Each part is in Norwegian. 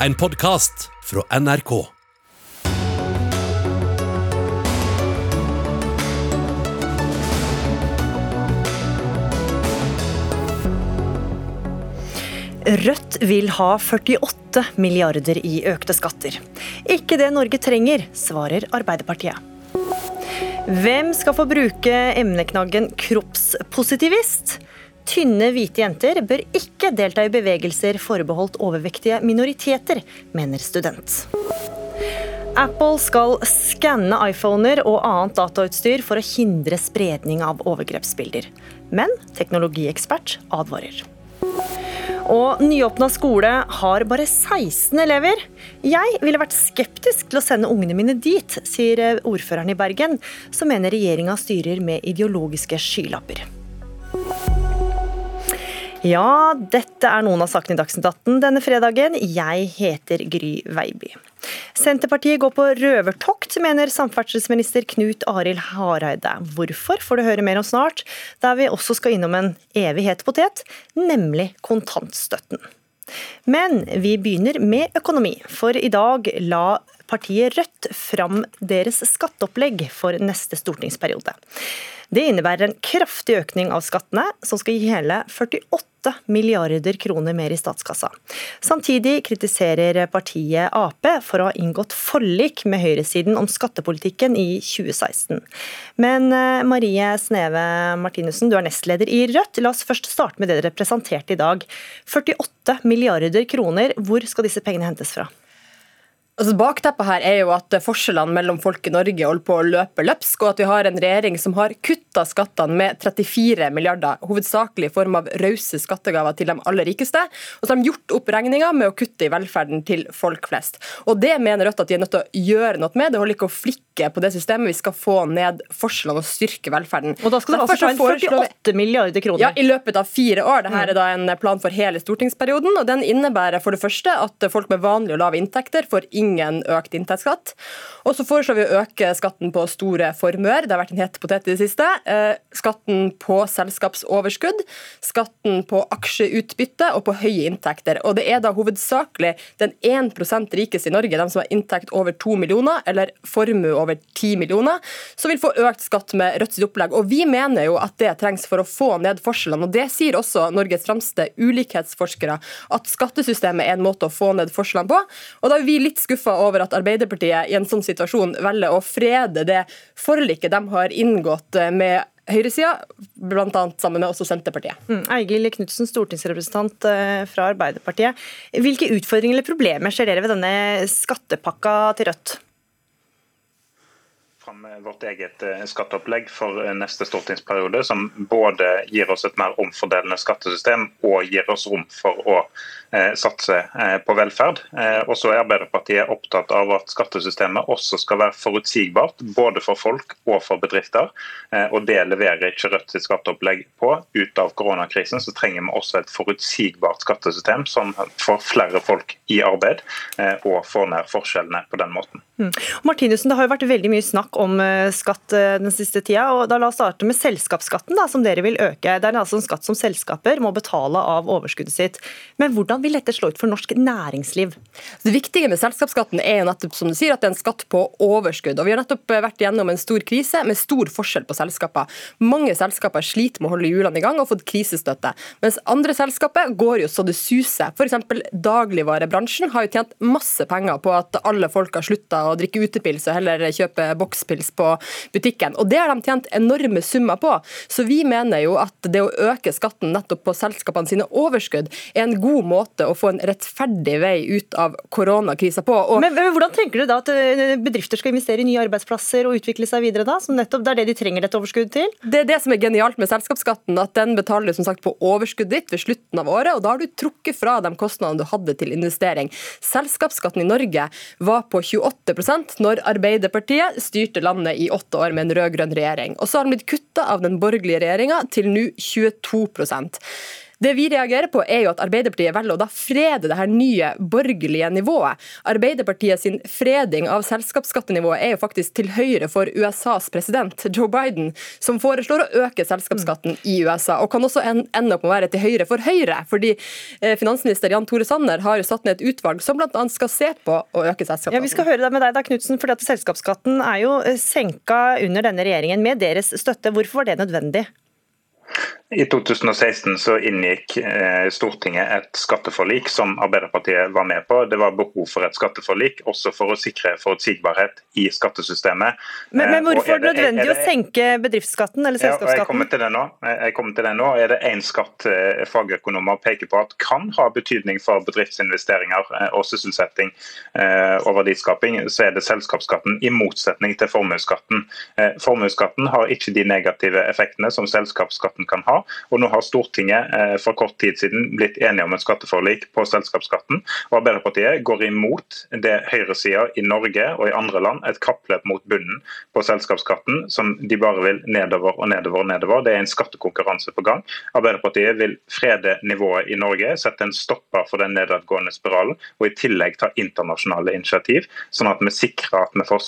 En podkast fra NRK. Rødt vil ha 48 milliarder i økte skatter. Ikke det Norge trenger, svarer Arbeiderpartiet. Hvem skal få bruke emneknaggen kroppspositivist? Tynne, hvite jenter bør ikke delta i bevegelser forbeholdt overvektige minoriteter, mener student. Apple skal skanne iPhoner og annet datautstyr for å hindre spredning av overgrepsbilder. Men teknologiekspert advarer. Og nyåpna skole har bare 16 elever. Jeg ville vært skeptisk til å sende ungene mine dit, sier ordføreren i Bergen, som mener regjeringa styrer med ideologiske skylapper. Ja, dette er noen av sakene i Dagsnytt 18 denne fredagen. Jeg heter Gry Veiby. Senterpartiet går på røvertokt, mener samferdselsminister Knut Arild Hareide. Hvorfor får du høre mer om snart, der vi også skal innom en evig het potet, nemlig kontantstøtten. Men vi begynner med økonomi, for i dag la partiet Rødt fram deres skatteopplegg for neste stortingsperiode. Det innebærer en kraftig økning av skattene, som skal gi hele 48 milliarder kroner mer i statskassa. Samtidig kritiserer partiet Ap for å ha inngått forlik med høyresiden om skattepolitikken i 2016. Men eh, Marie Sneve Martinussen, du er nestleder i Rødt. La oss først starte med det dere presenterte i dag. 48 milliarder kroner, hvor skal disse pengene hentes fra? Altså, bakteppet her er jo at forskjellene mellom folk i Norge holder på å løpe løpsk, og at vi har en regjering som har kutta skattene med 34 milliarder, hovedsakelig i form av rause skattegaver til de aller rikeste. Og så har de gjort opp regninga med å kutte i velferden til folk flest. Og Det mener Rødt at de er nødt til å gjøre noe med. Det holder ikke å flikke på det systemet. Vi skal få ned forskjellene og styrke velferden. Og da skal det altså ta inn 48 milliarder kroner? Ja, i løpet av fire år. Dette er da en plan for hele stortingsperioden, og den innebærer for det første at folk med vanlige og lave inntekter får ingen ingen økt inntektsskatt. Og så foreslår vi å øke skatten på store formuer. Det har vært en het potet i det siste. Eh, skatten på selskapsoverskudd, skatten på aksjeutbytte og på høye inntekter. Og det er da hovedsakelig den 1% rikeste i Norge, de som har inntekt over 2 millioner eller formue over 10 millioner, som vil få økt skatt med Rødts opplegg. Og vi mener jo at det trengs for å få ned forskjellene. Og det sier også Norges fremste ulikhetsforskere, at skattesystemet er en måte å få ned forskjellene på. Og da er vi litt skuffa over at Arbeiderpartiet i en sånn situasjon velger å frede det forliket de har inngått med høyresida, bl.a. sammen med også Senterpartiet. Mm, Eigil Knutsen, stortingsrepresentant eh, fra Arbeiderpartiet. Hvilke utfordringer eller problemer ser dere ved denne skattepakka til Rødt? Fram vårt eget eh, skatteopplegg for eh, neste stortingsperiode, som både gir oss et mer omfordelende skattesystem og gir oss rom for å eh, satse på velferd. Og så er Arbeiderpartiet opptatt av at skattesystemet også skal være forutsigbart, både for folk og for bedrifter. Og det leverer ikke Rødt sitt skatteopplegg på. Ut av koronakrisen så trenger vi også et forutsigbart skattesystem som får flere folk i arbeid, og får ned forskjellene på den måten. Mm. Martinussen, Det har jo vært veldig mye snakk om eh, skatt eh, den siste tida. og da La oss starte med selskapsskatten, da, som dere vil øke. Det er altså en skatt som selskaper må betale av overskuddet sitt. Men hvordan vil dette slå ut for norsk næringsliv? Det viktige med selskapsskatten er nettopp som du sier, at det er en skatt på overskudd. Og Vi har nettopp eh, vært gjennom en stor krise med stor forskjell på selskaper. Mange selskaper sliter med å holde hjulene i gang og har fått krisestøtte. Mens andre selskaper går jo så det suser. F.eks. dagligvarebransjen har jo tjent masse penger på at alle folk har slutta å drikke utepils og heller kjøpe bokspils på butikken. Og Det har de tjent enorme summer på. Så vi mener jo at det å øke skatten nettopp på selskapene sine overskudd er en god måte å få en rettferdig vei ut av koronakrisa på. Og men, men, Hvordan tenker du da at eh, bedrifter skal investere i nye arbeidsplasser og utvikle seg videre da? Som nettopp, det er det de trenger dette overskuddet til? Det er det som er genialt med selskapsskatten, at den betaler du som sagt på overskuddet ditt ved slutten av året, og da har du trukket fra de kostnadene du hadde til investering. Selskapsskatten i Norge var på 28 når Arbeiderpartiet styrte landet i åtte år med en rød-grønn regjering. Og så har den blitt kutta av den borgerlige regjeringa til nå 22 Det vi reagerer på, er jo at Arbeiderpartiet velger å da frede det her nye borgerlige nivået. Arbeiderpartiet sin freding av selskapsskattenivået er jo faktisk til høyre for USAs president, Joe Biden, som foreslår å øke selskapsskatten i USA. Og kan også ende opp med å være til høyre for Høyre, fordi eh, finansminister Jan Tore Sanner har jo satt ned et utvalg som bl.a. skal se på å øke selskapsskatten. Ja, Vi skal høre det med deg da, Knudsen, fordi at selskapsskatten er jo eh, senka under denne regjeringen med deres støtte. Hvorfor var det nødvendig? I 2016 så inngikk eh, Stortinget et skatteforlik som Arbeiderpartiet var med på. Det var behov for et skatteforlik, også for å sikre forutsigbarhet i skattesystemet. Men, men eh, hvorfor er det, nødvendig er det, å senke bedriftsskatten eller selskapsskatten? Ja, jeg kommer til det nå. Jeg kommer til det nå. Er det én skatt eh, fagøkonomer peker på at kan ha betydning for bedriftsinvesteringer og sysselsetting og verdiskaping, så er det selskapsskatten, i motsetning til formuesskatten. Formuesskatten har ikke de negative effektene som selskapsskatten kan ha. Og nå har Stortinget eh, for kort tid siden blitt enige om et skatteforlik på selskapsskatten. og Arbeiderpartiet går imot det høyresida i Norge og i andre land, et kappløp mot bunnen på selskapsskatten, som de bare vil nedover og nedover og nedover. Det er en skattekonkurranse på gang. Arbeiderpartiet vil frede nivået i Norge, sette en stopper for den nedadgående spiralen, og i tillegg ta internasjonale initiativ, sånn at vi sikrer at vi får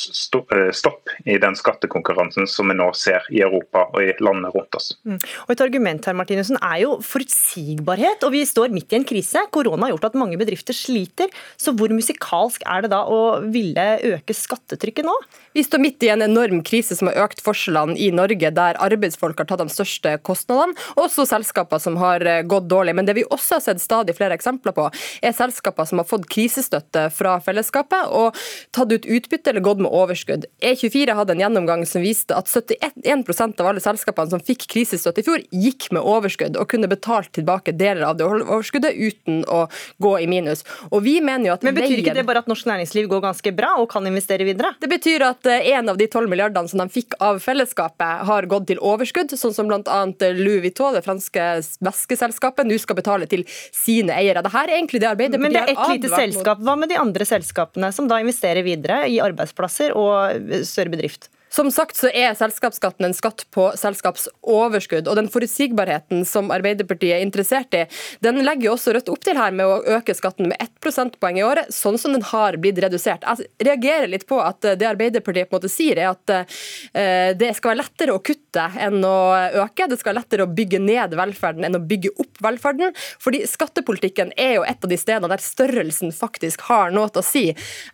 eh, stopp i den skattekonkurransen som vi nå ser i Europa og i landene rundt oss. Mm. Og Et argument her, Martinussen, er jo forutsigbarhet. og Vi står midt i en krise. Korona har gjort at mange bedrifter sliter. Så hvor musikalsk er det da å ville øke skattetrykket nå? Vi står midt i en enorm krise som har økt forskjellene i Norge, der arbeidsfolk har tatt de største kostnadene, også selskaper som har eh, gått dårlig. Men det vi også har sett stadig flere eksempler på, er selskaper som har fått krisestøtte fra fellesskapet og tatt ut utbytte eller gått med overskudd. E24 hadde en gjennomgang som viste at 71 av alle selskapene som fikk krisestøtte i fjor, gikk med overskudd og kunne betalt tilbake deler av det overskuddet uten å gå i minus. Og vi mener jo at Men Betyr ikke det bare at norsk næringsliv går ganske bra og kan investere videre? Det betyr at eh, en av de 12 milliardene som de fikk av fellesskapet, har gått til overskudd, sånn som bl.a. Louis Vuitton, det franske væskeselskapet, nå skal betale til sine eiere. Dette er egentlig det Arbeiderpartiet Men det er ett lite selskap. Hva med de andre selskapene som da investerer videre i arbeidsplasser og større bedrift? Som sagt så er selskapsskatten en skatt på selskapsoverskudd. og Den forutsigbarheten som Arbeiderpartiet er interessert i, den legger jo også Rødt opp til her med å øke skatten med 1 prosentpoeng i året, sånn som den har blitt redusert. Jeg reagerer litt på at det Arbeiderpartiet på en måte sier, er at uh, det skal være lettere å kutte enn å øke. Det skal være lettere å bygge ned velferden enn å bygge opp velferden. fordi skattepolitikken er jo et av de stedene der størrelsen faktisk har noe til å si.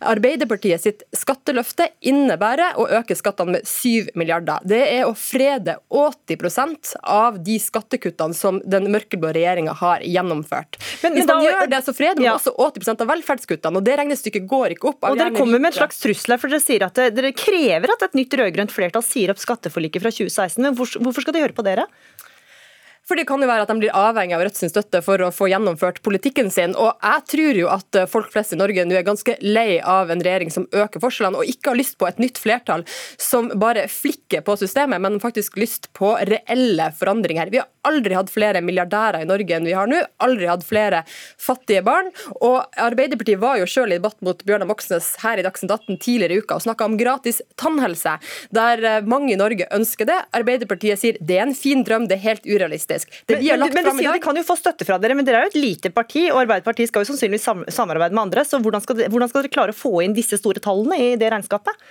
Arbeiderpartiet sitt skatteløfte innebærer å øke skattene skattene med 7 milliarder. Det er å frede 80% av de skattekuttene som den mørkeblå regjeringa har gjennomført. Men, Hvis man da, gjør det, så freder man ja. også 80% av velferdskuttene, og det regnestykket går ikke opp. Og Dere kommer med en slags trussel her, for dere sier at dere krever at et nytt rød-grønt flertall sier opp skatteforliket fra 2016. Men hvorfor skal de høre på dere? For det kan jo være at de blir avhengig av Rødt sin støtte for å få gjennomført politikken sin. Og jeg tror jo at eh, folk flest i Norge nå er ganske lei av en regjering som øker forskjellene, og ikke har lyst på et nytt flertall som bare flikker på systemet, men faktisk lyst på reelle forandringer. Vi har aldri hatt flere milliardærer i Norge enn vi har nå, aldri hatt flere fattige barn. Og Arbeiderpartiet var jo sjøl i debatt mot Bjørnar Moxnes her i Dagsnytt 18 tidligere i uka og snakka om gratis tannhelse, der eh, mange i Norge ønsker det. Arbeiderpartiet sier det er en fin drøm, det er helt urealistisk faktisk. Det vi har lagt men, men, men, de kan jo få støtte fra dere, men dere er jo et lite parti, og Arbeiderpartiet skal jo sannsynligvis samarbeide med andre. så hvordan skal, de, hvordan skal dere klare å få inn disse store tallene i det regnskapet?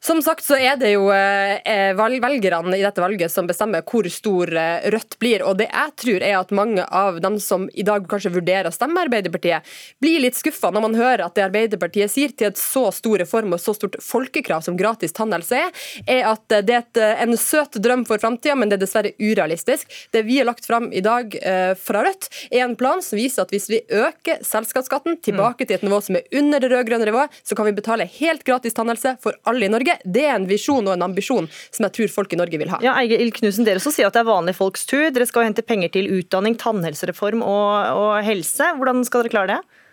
Som sagt så er det jo eh, velgerne i dette valget som bestemmer hvor stor eh, Rødt blir. Og det jeg tror er at mange av dem som i dag kanskje vurderer å stemme Arbeiderpartiet, blir litt skuffa når man hører at det Arbeiderpartiet sier til et så stor reform og så stort folkekrav som gratis tannhelse er, er at det er eh, en søt drøm for framtida, men det er dessverre urealistisk. Det vi har lagt fram i dag fra Rødt, er en plan som viser at hvis vi øker selskapsskatten tilbake til et nivå som er under det rød-grønne nivået, så kan vi betale helt gratis tannhelse for alle i Norge. Norge. Det er en visjon og en ambisjon som jeg tror folk i Norge vil ha. Ja, Eigil Knudsen, Dere også sier at det er vanlige folks tur. Dere skal hente penger til utdanning, tannhelsereform og, og helse. Hvordan skal dere klare det?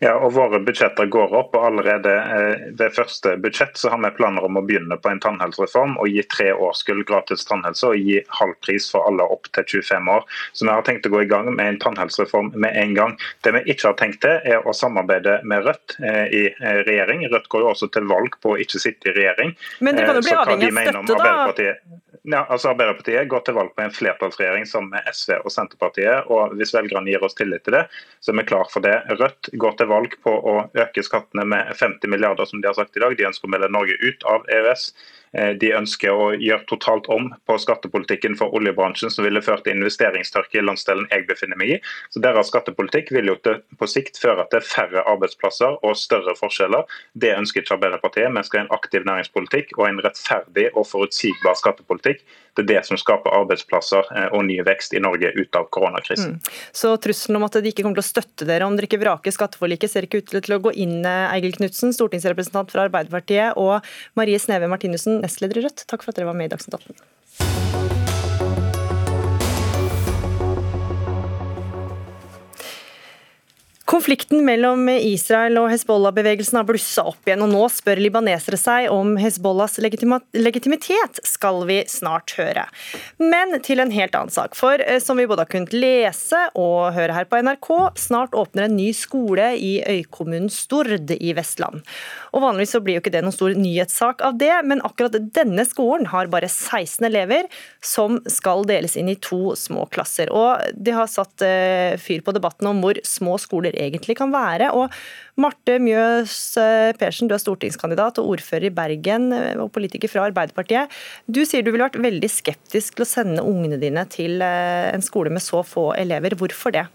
Ja, og Våre budsjetter går opp. og Allerede eh, ved første budsjett så har vi planer om å begynne på en tannhelsereform og gi tre årskull gratis tannhelse og gi halv pris for alle opp til 25 år. Så Vi har tenkt å gå i gang med en tannhelsereform med en gang. Det vi ikke har tenkt til, er å samarbeide med Rødt eh, i eh, regjering. Rødt går jo også til valg på å ikke sitte i regjering. Men det kan jo bli avhengig av støtte, da? Ja, altså Arbeiderpartiet går til valg på en flertallsregjering sammen med SV og Senterpartiet. og Hvis velgerne gir oss tillit til det, så er vi klar for det. Rødt går til valg på å øke skattene med 50 milliarder, som de har sagt i dag. De ønsker å melde Norge ut av EØS. Eh, de ønsker å gjøre totalt om på skattepolitikken for oljebransjen, som ville ført til investeringstørke i landsdelen jeg befinner meg i. Så Deres skattepolitikk vil jo på sikt føre til færre arbeidsplasser og større forskjeller. Det ønsker ikke Arbeiderpartiet. Vi skal ha en aktiv næringspolitikk og en rettferdig og forutsigbar skattepolitikk. Det er det som skaper arbeidsplasser eh, og ny vekst i Norge ut av koronakrisen. Mm. Så trusselen om at de ikke kommer til å støtte dere om dere ikke vraker skatteforliket, ser ikke ut til å gå inn, eh, Eigil Knutsen, stortingsrepresentant fra Arbeiderpartiet, og Marie Sneve Martinussen, nestleder i Rødt. Takk for at dere var med i Dagsnytt 18. Konflikten mellom Israel og Hezbollah-bevegelsen har blussa opp igjen, og nå spør libanesere seg om Hezbollahs legitimitet, skal vi snart høre. Men til en helt annen sak. For eh, som vi både har kunnet lese og høre her på NRK, snart åpner en ny skole i øykommunen Stord i Vestland. Og Vanligvis så blir jo ikke det noen stor nyhetssak av det, men akkurat denne skolen har bare 16 elever som skal deles inn i to små klasser. Og de har satt eh, fyr på debatten om hvor små skoler egentlig kan være. Og Marte Mjøs eh, Persen, du er stortingskandidat og ordfører i Bergen eh, og politiker fra Arbeiderpartiet. Du sier du ville vært veldig skeptisk til å sende ungene dine til eh, en skole med så få elever. Hvorfor det?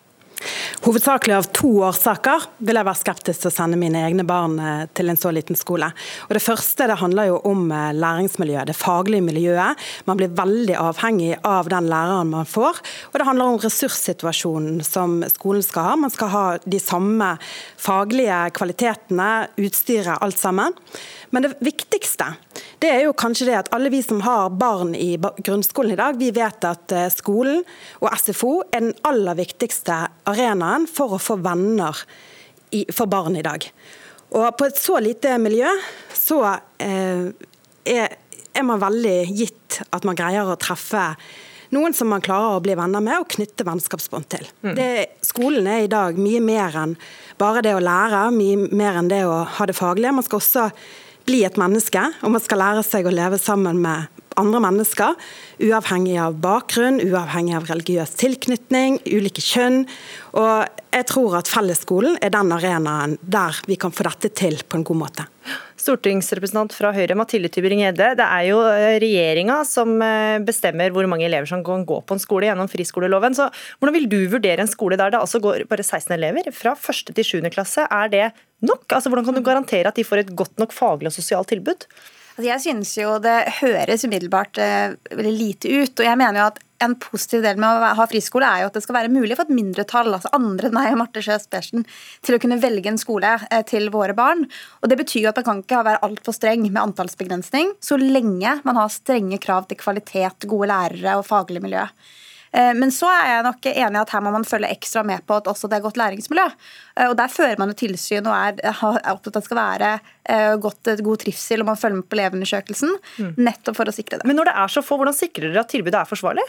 Hovedsakelig av to årsaker vil jeg være skeptisk til å sende mine egne barn eh, til en så liten skole. Og Det første det handler jo om eh, læringsmiljøet, det faglige miljøet. Man blir veldig avhengig av den læreren man får. Og det handler om ressurssituasjonen som skolen skal ha. Man skal ha de samme faglige kvalitetene, utstyret, alt sammen. Men det viktigste det er jo kanskje det at alle vi som har barn i grunnskolen i dag, vi vet at eh, skolen og SFO er den aller viktigste arenaen for å få venner for barn i dag. Og på et så lite miljø så eh, er, er man veldig gitt at man greier å treffe noen som man klarer å bli venner med og knytte vennskapsbånd til. Mm. Det, skolen er i dag mye mer enn bare det å lære, mye mer enn det å ha det faglige. Man skal også bli et menneske, og man skal lære seg å leve sammen med andre mennesker, uavhengig av bakgrunn, uavhengig av religiøs tilknytning, ulike kjønn. Og jeg tror at fellesskolen er den arenaen der vi kan få dette til på en god måte. Stortingsrepresentant fra Høyre, Mathilde Tybring-Gjedde. Det er jo eh, regjeringa som eh, bestemmer hvor mange elever som kan gå på en skole gjennom friskoleloven. Så hvordan vil du vurdere en skole der det altså går bare 16 elever fra 1. til 7. klasse? Er det nok? Altså, hvordan kan du garantere at de får et godt nok faglig og sosialt tilbud? Altså jeg synes jo det høres umiddelbart eh, veldig lite ut. og jeg mener jo at en positiv del med å ha friskole er jo at det skal være mulig for et mindretall, altså andre enn meg og Marte Sjøs Persen, til å kunne velge en skole eh, til våre barn. Og Det betyr jo at man kan ikke være altfor streng med antallsbegrensning, så lenge man har strenge krav til kvalitet, gode lærere og faglig miljø. Eh, men så er jeg nok enig i at her må man følge ekstra med på at også det er godt læringsmiljø. Eh, og Der fører man jo tilsyn og er, er opptatt av at det skal være eh, godt, god trivsel, og man følger med på elevundersøkelsen. Mm. Nettopp for å sikre det. Men når det er så få, hvordan sikrer dere at tilbudet er forsvarlig?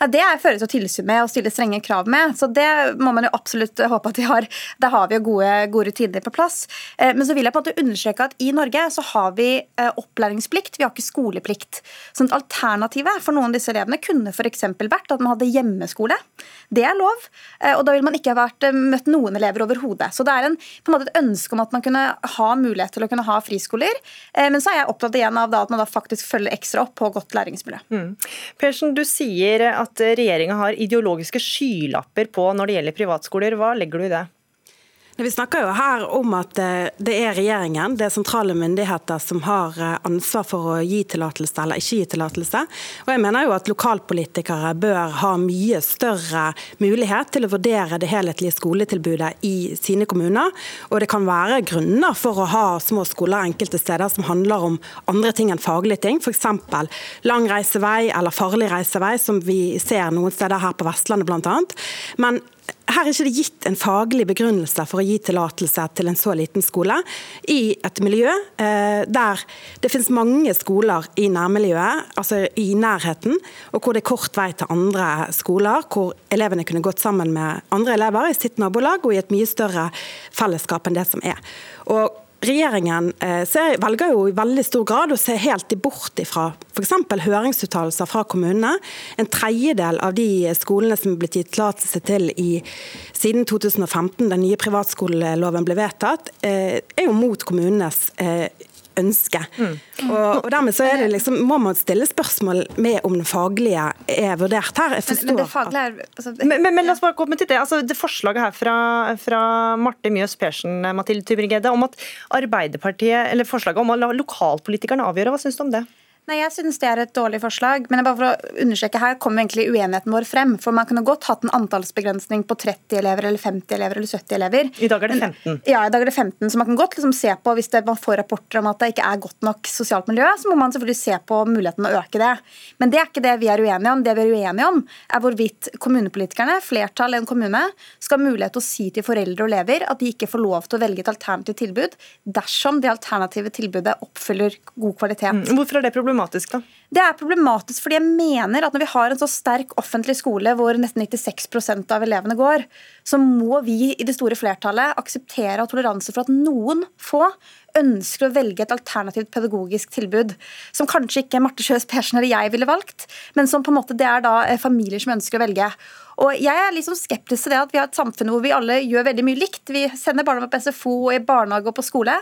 Ja, det føres jo tilsyn med og stille strenge krav med. så Det må man jo absolutt håpe at de har. Der har vi jo gode, gode rutiner på plass. Eh, men så vil jeg på en måte understreke at i Norge så har vi eh, opplæringsplikt, vi har ikke skoleplikt. Så at Alternativet for noen av disse elevene kunne f.eks. vært at man hadde hjemmeskole. Det er lov, eh, og da ville man ikke vært, møtt noen elever overhodet. Så det er en, på en måte et ønske om at man kunne ha mulighet til å kunne ha friskoler. Men så er jeg opptatt igjen av at man da faktisk følger ekstra opp på godt læringsmiljø. Mm. Persen, du sier at at regjeringa har ideologiske skylapper på når det gjelder privatskoler. Hva legger du i det? Vi snakker jo her om at eh, det er regjeringen, det er sentrale myndigheter som har eh, ansvar for å gi tillatelse eller ikke gi tillatelse. Og jeg mener jo at lokalpolitikere bør ha mye større mulighet til å vurdere det helhetlige skoletilbudet i sine kommuner. Og det kan være grunner for å ha små skoler enkelte steder som handler om andre ting enn faglige ting. F.eks. lang reisevei eller farlig reisevei, som vi ser noen steder her på Vestlandet bl.a. Men her er ikke det gitt en faglig begrunnelse for å gi tillatelse til en så liten skole i et miljø eh, der det finnes mange skoler i nærmiljøet, altså i nærheten, og hvor det er kort vei til andre skoler, hvor elevene kunne gått sammen med andre elever i sitt nabolag og i et mye større fellesskap enn det som er. Og regjeringen eh, ser, velger jo i veldig stor grad å se helt bort fra f.eks. høringsuttalelser fra kommunene. En tredjedel av de skolene som er blitt gitt tillatelse til i, siden 2015, den nye privatskoleloven ble vedtatt, eh, er jo mot kommunenes eh, ønske. Mm. Og, og, dermed så er det liksom, må man stille spørsmål med om det faglige er vurdert her. Jeg men, men, det faglige er, altså, men, men, men, la oss bare komme til det. Altså, det forslaget her fra, fra Marte Mjøs Persen Mathilde Tybring-Gjedde om at Arbeiderpartiet, eller forslaget om å la lokalpolitikerne avgjøre, hva syns du om det? Nei, Jeg synes det er et dårlig forslag. Men bare for å understreke her kommer egentlig uenigheten vår frem. For Man kunne godt hatt en antallsbegrensning på 30 elever eller 50 elever eller 70 elever. I dag er det 15. Ja, i dag er det 15. Så man kan godt liksom se på, hvis det, man får rapporter om at det ikke er godt nok sosialt miljø, så må man selvfølgelig se på muligheten å øke det. Men det er ikke det vi er uenige om. Det vi er uenige om, er hvorvidt kommunepolitikerne, flertall i en kommune, skal ha mulighet til å si til foreldre og elever at de ikke får lov til å velge et alternativt tilbud dersom det alternative tilbudet oppfyller god kvalitet. Mm. Hvorfor er det problematisk? Problematisk, da? Det er problematisk fordi jeg mener at når vi har en så sterk offentlig skole hvor nesten 96 av elevene går, så må vi i det store flertallet akseptere og toleranse for at noen få ønsker å velge et alternativt pedagogisk tilbud, som kanskje ikke Marte Kjøs Persen eller jeg ville valgt, men som på en måte det er da eh, familier som ønsker å velge. Og jeg er liksom skeptisk til det at vi har et samfunn hvor vi alle gjør veldig mye likt. Vi sender barna på SFO og i barnehage og på skole.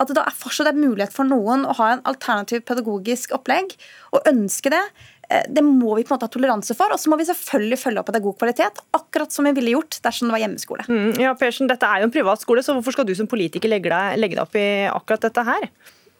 At det da er fortsatt er mulighet for noen å ha en alternativ pedagogisk opplegg og ønske det. Eh, det må vi på en måte ha toleranse for. Og så må vi selvfølgelig følge opp at det er god kvalitet, akkurat som vi ville gjort dersom det var hjemmeskole. Mm, ja, Persen, Dette er jo en privatskole, så hvorfor skal du som politiker legge deg, legge deg opp i akkurat dette her?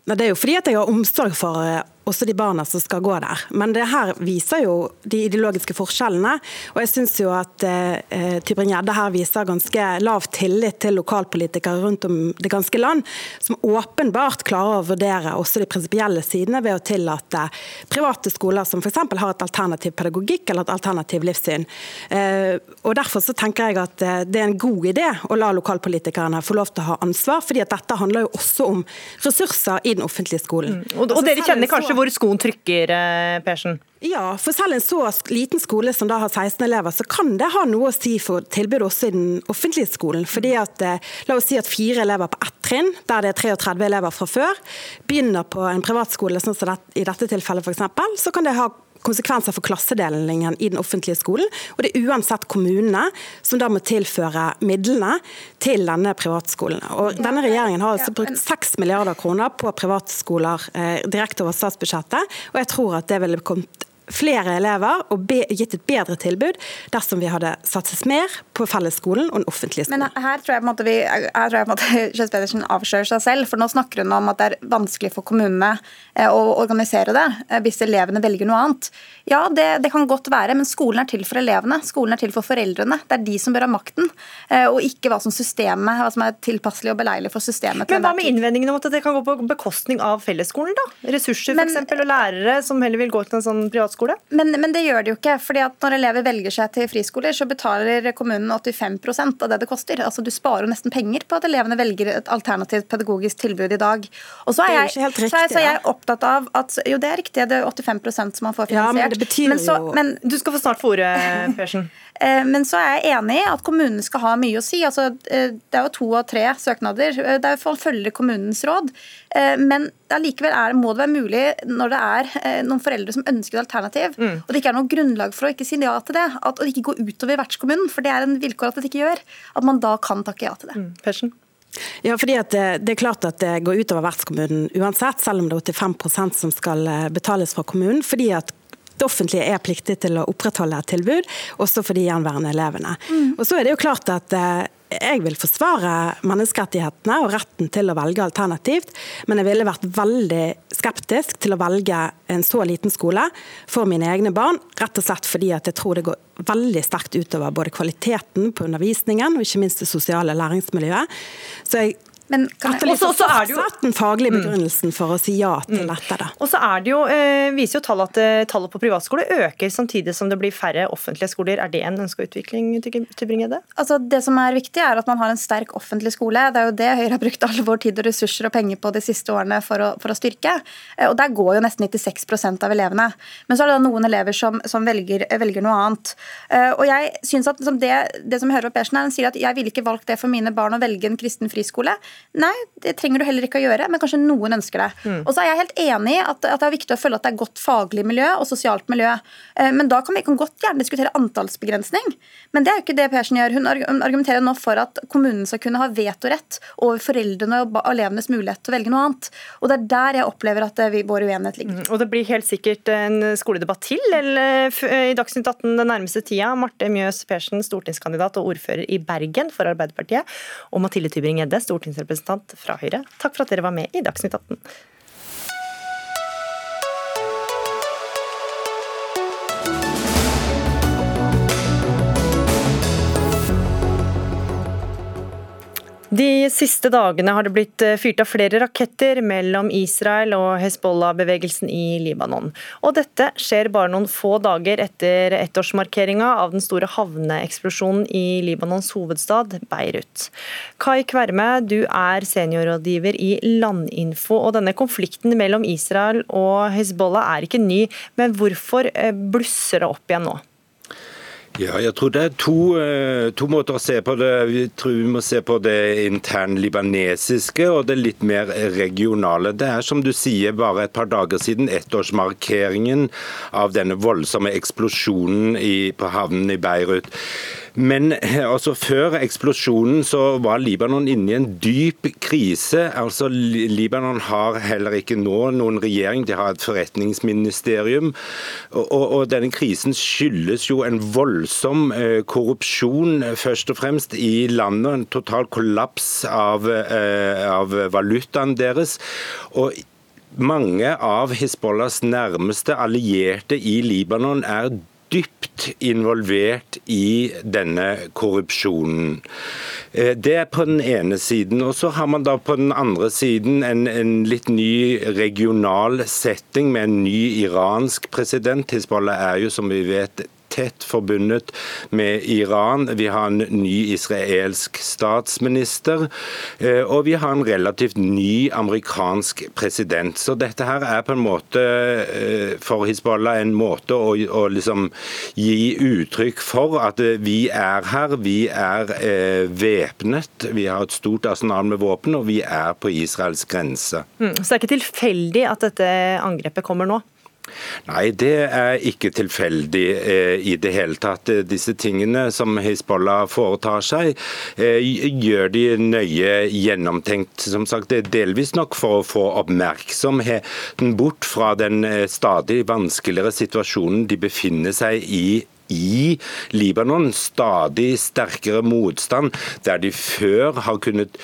Det er jo fordi at jeg har omsorg for eh, også de barna som skal gå der. Men det her viser jo de ideologiske forskjellene. Og jeg syns jo at eh, Tybring-Gjedde her viser ganske lav tillit til lokalpolitikere rundt om det ganske land, som åpenbart klarer å vurdere også de prinsipielle sidene ved å tillate private skoler som f.eks. har et alternativ pedagogikk eller et alternativ livssyn. Eh, og Derfor så tenker jeg at eh, det er en god idé å la lokalpolitikerne få lov til å ha ansvar, fordi at dette handler jo også om ressurser i den offentlige skolen. Mm. Og, og dere altså, kjenner kanskje hvor skoen trykker, eh, Persen? Ja, for selv en så liten skole som da har 16 elever, så kan det ha noe å si for tilbudet også i den offentlige skolen. Fordi at, eh, La oss si at fire elever på ett trinn, der det er 33 elever fra før, begynner på en privatskole, sånn som i dette tilfellet f.eks., så kan det ha konsekvenser for klassedelingen i den offentlige skolen. Og det er uansett kommunene som da må tilføre midlene til denne privatskolen. Og denne regjeringen har altså brukt 6 milliarder kroner på privatskoler eh, direkte over statsbudsjettet, og jeg tror at det ville kommet flere elever og be, gitt et bedre tilbud dersom vi hadde satset mer på fellesskolen og den offentlige skolen. Men her tror jeg på en måte vi, her tror jeg på en måte Kjøs Pedersen avslører seg selv. for Nå snakker hun om at det er vanskelig for kommunene eh, å organisere det eh, hvis elevene velger noe annet. Ja, det, det, kan godt være, men skolen er til for elevene. Skolen er til for foreldrene. Det er de som bør ha makten, eh, og ikke hva som, systemet, hva som er tilpasselig og beleilig for systemet. Men hva med innvendingen om at det kan gå på bekostning av fellesskolen, da? Ressurser f.eks. og lærere som heller vil gå til en sånn privat privatskole? Men, men, det gjør det jo ikke. fordi at Når elever velger seg til friskoler, så betaler kommunen 85% av det det koster. Altså Du sparer jo nesten penger på at elevene velger et alternativt pedagogisk tilbud i dag. Og så er, jeg, riktig, så er, så er jeg opptatt av at Jo, det er riktig, det er 85% som man får finansiert. Ja, men det betyr men så, men, Du skal få snart få ordet, Persen. Eh, men så er jeg enig i at kommunene skal ha mye å si. Altså, eh, det er jo to av tre søknader. Eh, det er for å følge kommunens råd. Men allikevel må det være mulig når det er noen foreldre som ønsker et alternativ, mm. og det ikke er noe grunnlag for å ikke si ja til det, at det ikke går utover vertskommunen, for det er en vilkår at det ikke gjør, at man da kan takke ja til det. Mm. Persen? Ja, fordi det, det, er klart at det går utover vertskommunen uansett, selv om det er 85% som skal betales fra kommunen. fordi at det offentlige er pliktig til å opprettholde et tilbud, også for de gjenværende elevene. Mm. Og så er det jo klart at eh, jeg vil forsvare menneskerettighetene og retten til å velge alternativt, men jeg ville vært veldig skeptisk til å velge en så liten skole for mine egne barn, rett og slett fordi at jeg tror det går veldig sterkt utover både kvaliteten på undervisningen og ikke minst det sosiale læringsmiljøet. Så jeg men kan jeg... Også, også er det jo den faglige mm. begrunnelsen for å si ja til mm. dette. Da. Og så er det jo, eh, viser jo tallet at eh, tallet på privatskole øker samtidig som det blir færre offentlige skoler. Er det en ønska utvikling? Tybring-Gjedde? Altså, det som er viktig, er at man har en sterk offentlig skole. Det er jo det Høyre har brukt all vår tid og ressurser og penger på de siste årene for å, for å styrke. Eh, og Der går jo nesten 96% av elevene. Men så er det da noen elever som, som velger, velger, noe annet. Eh, og jeg synes at det, det, som jeg hører på Persen her, han sier at jeg ville ikke valgt det for mine barn å velge en kristen friskole. Nei, det trenger du heller ikke å gjøre, men kanskje noen ønsker det. Mm. Og så er jeg helt enig i at, at, det er viktig å følge at det er godt faglig miljø og sosialt miljø. Eh, men da kan vi kan godt gjerne diskutere antallsbegrensning. Men det er jo ikke det Persen gjør. Hun argumenterer nå for at kommunen skal kunne ha vetorett over foreldrene og elevenes mulighet til å velge noe annet. Og det er der jeg opplever at vi, vår uenighet ligger. Mm. Og det blir helt sikkert en skoledebatt til eller, i Dagsnytt 18 den nærmeste tida. Marte Mjøs Persen, stortingskandidat og ordfører i Bergen for Arbeiderpartiet, og Mathilde Tybring-Gjedde, stortingsrepresentant fra Høyre. Takk for at dere var med i Dagsnytt 18. De siste dagene har det blitt eh, fyrt av flere raketter mellom Israel og Hezbollah-bevegelsen i Libanon. Og dette skjer bare noen få dager etter ettårsmarkeringa av den store havneeksplosjonen i Libanons hovedstad, Beirut. Kai Kverme, du er seniorrådgiver i Landinfo. og Denne konflikten mellom Israel og Hezbollah er ikke ny, men hvorfor eh, blusser det opp igjen nå? Ja, jeg tror det er to, eh, to, måter å se på det. Vi tror vi må se på det intern libanesiske og det litt mer regionale. Det er som du sier, bare et par dager siden ettårsmarkeringen av denne voldsomme eksplosjonen i, på havnen i Beirut. Men altså, før eksplosjonen så var Libanon inne i en dyp krise. Altså, Libanon har heller ikke nå noen regjering, de har et forretningsministerium. Og, og, og denne krisen skyldes jo en voldsom eh, korrupsjon, først og fremst i landet. En total kollaps av, eh, av valutaen deres. Og mange av Hizbollahs nærmeste allierte i Libanon er dypt involvert i denne korrupsjonen. Eh, det er på den ene siden. Og så har man da på den andre siden en, en litt ny regional setting med en ny iransk president. Hizbollah er jo, som vi vet, tett forbundet med Iran. Vi har en ny israelsk statsminister, eh, og vi har en relativt ny amerikansk president. Så dette her er på en måte eh, for Hizbollah en måte å, å liksom gi uttrykk for at eh, vi er her, vi er eh, væpnet, vi har et stort arsenal med våpen, og vi er på Israels grense. Mm, så det er ikke tilfeldig at dette angrepet kommer nå? Nei, det er ikke tilfeldig eh, i det hele tatt. Disse tingene som Hizbollah foretar seg, eh, gjør de nøye gjennomtenkt. Som sagt, det er delvis nok for å få oppmerksomheten bort fra den eh, stadig vanskeligere situasjonen de befinner seg i i Libanon stadig sterkere motstand, der de før har kunnet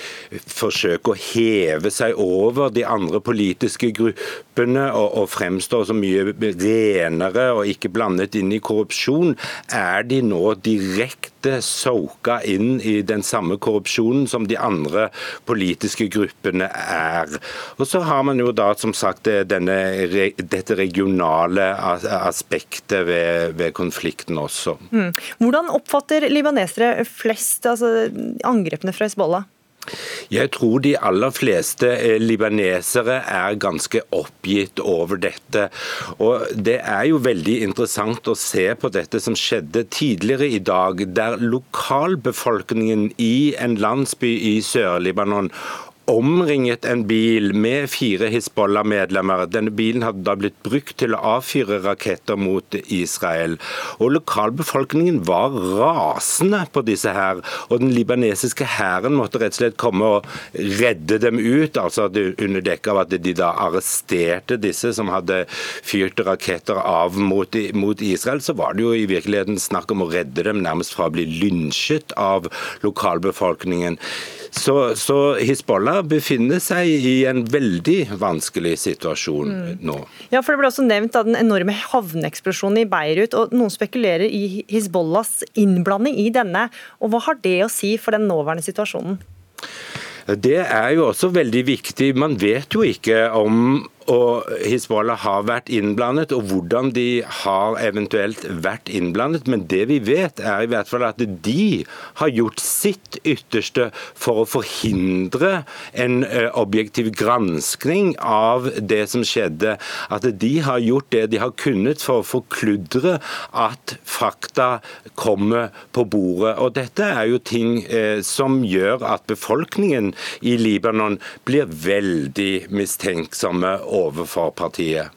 forsøke å heve seg over de andre politiske gruppene og, og fremstå så mye renere og ikke blandet inn i korrupsjon, er de nå direkte soka inn i den samme korrupsjonen som de andre politiske gruppene er. Og så har man jo da som sagt denne, dette regionale aspektet ved, ved konflikten også. Mm. Hvordan oppfatter libanesere flest altså, angrepene fra Hizbollah? Jeg tror de aller fleste eh, libanesere er ganske oppgitt over dette. Og Det er jo veldig interessant å se på dette som skjedde tidligere i dag, der lokalbefolkningen i en landsby i Sør-Libanon omringet en bil med fire Hizbollah-medlemmer. Denne bilen hadde da blitt brukt til å avfyre raketter mot Israel. Og Lokalbefolkningen var rasende på disse her. Og den libanesiske hæren måtte rett og slett komme og redde dem ut. altså Under dekke av at de da arresterte disse som hadde fyrt raketter av mot, mot Israel, så var det jo i virkeligheten snakk om å redde dem nærmest fra å bli lynsjet av lokalbefolkningen. Så, så Hizbollah befinner seg i en veldig vanskelig situasjon mm. nå. Ja, for Det ble også nevnt da, den enorme havneeksplosjonen i Beirut. og Noen spekulerer i Hizbollahs innblanding i denne. og Hva har det å si for den nåværende situasjonen? Det er jo også veldig viktig. Man vet jo ikke om og Hizbollah har vært innblandet, og hvordan de har eventuelt vært innblandet. Men det vi vet, er i hvert fall at de har gjort sitt ytterste for å forhindre en objektiv granskning av det som skjedde. At de har gjort det de har kunnet for å forkludre at fakta kommer på bordet. Og Dette er jo ting som gjør at befolkningen i Libanon blir veldig mistenksomme overfor partiet.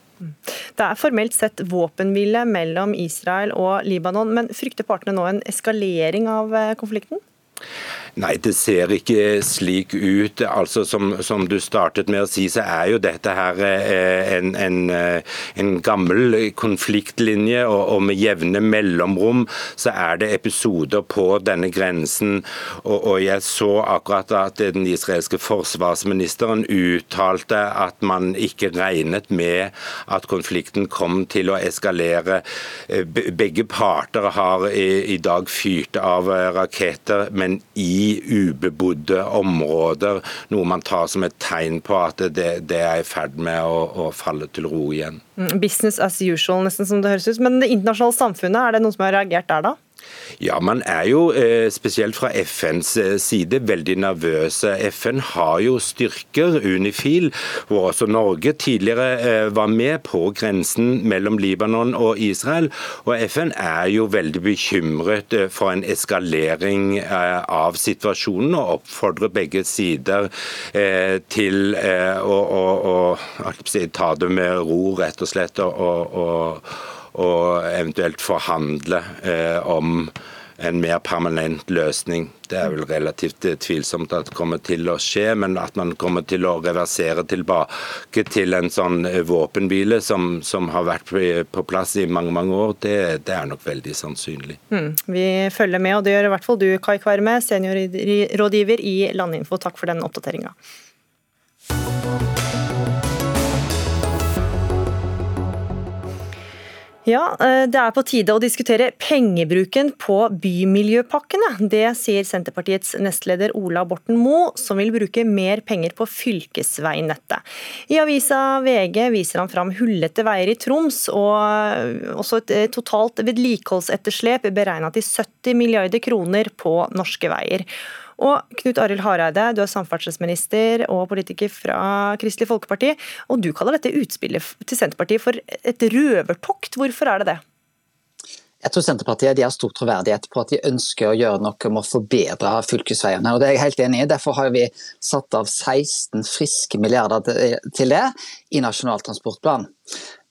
Det er formelt sett våpenhvile mellom Israel og Libanon, men frykter partene nå en eskalering av eh, konflikten? Nei, det ser ikke slik ut. Altså, som, som, du startet med å si, så er jo dette her eh, en, en, eh, en gammel konfliktlinje. Og, og, med jevne mellomrom så er det episoder på denne grensen. Og, og, jeg så akkurat at den israelske forsvarsministeren uttalte at man ikke regnet med at konflikten kom til å eskalere. Eh, begge parter har i, i dag fyrt av raketter, men i ubebodde områder, noe man tar som et tegn på at det, det er i ferd med å, å, falle til ro igjen. Mm, business as usual, nesten som det høres ut. Men det internasjonale samfunnet, er det noen som har reagert der da? Ja, Man er jo eh, spesielt fra FNs eh, side veldig nervøse. FN har jo styrker, Unifil, hvor også Norge tidligere eh, var med på grensen mellom Libanon og Israel. Og FN er jo veldig bekymret for en eskalering av situasjonen, og oppfordrer begge sider til å, å, å, ta det med ro, rett og slett. og, og eventuelt forhandle eh, om en mer permanent løsning. Det er vel relativt eh, tvilsomt at det kommer til å skje, men at man kommer til å reversere tilbake til en sånn eh, våpenhvile som, som har vært på plass i mange mange år, det, det er nok veldig sannsynlig. Mm. Vi følger med, og det gjør i hvert fall du, Kai Kvarme, seniorrådgiver i Landinfo. Takk for den oppdateringa. Ja, eh, Det er på tide å diskutere pengebruken på bymiljøpakkene. Det sier Senterpartiets nestleder Ola Borten Moe, som vil bruke mer penger på fylkesveinettet. I avisa VG viser han fram hullete veier i Troms, og eh, også et eh, totalt vedlikeholdsetterslep beregna til 70 milliarder kroner på norske veier. Og Knut Arild Hareide, du er samferdselsminister og politiker fra Kristelig Folkeparti. Og du kaller dette utspillet til Senterpartiet for et røvertokt. Hvorfor er det det? Jeg tror Senterpartiet har stor troverdighet på at de ønsker å gjøre noe med å forbedre fylkesveiene. og Det er jeg helt enig i. Derfor har vi satt av 16 friske milliarder til det i Nasjonal transportplan.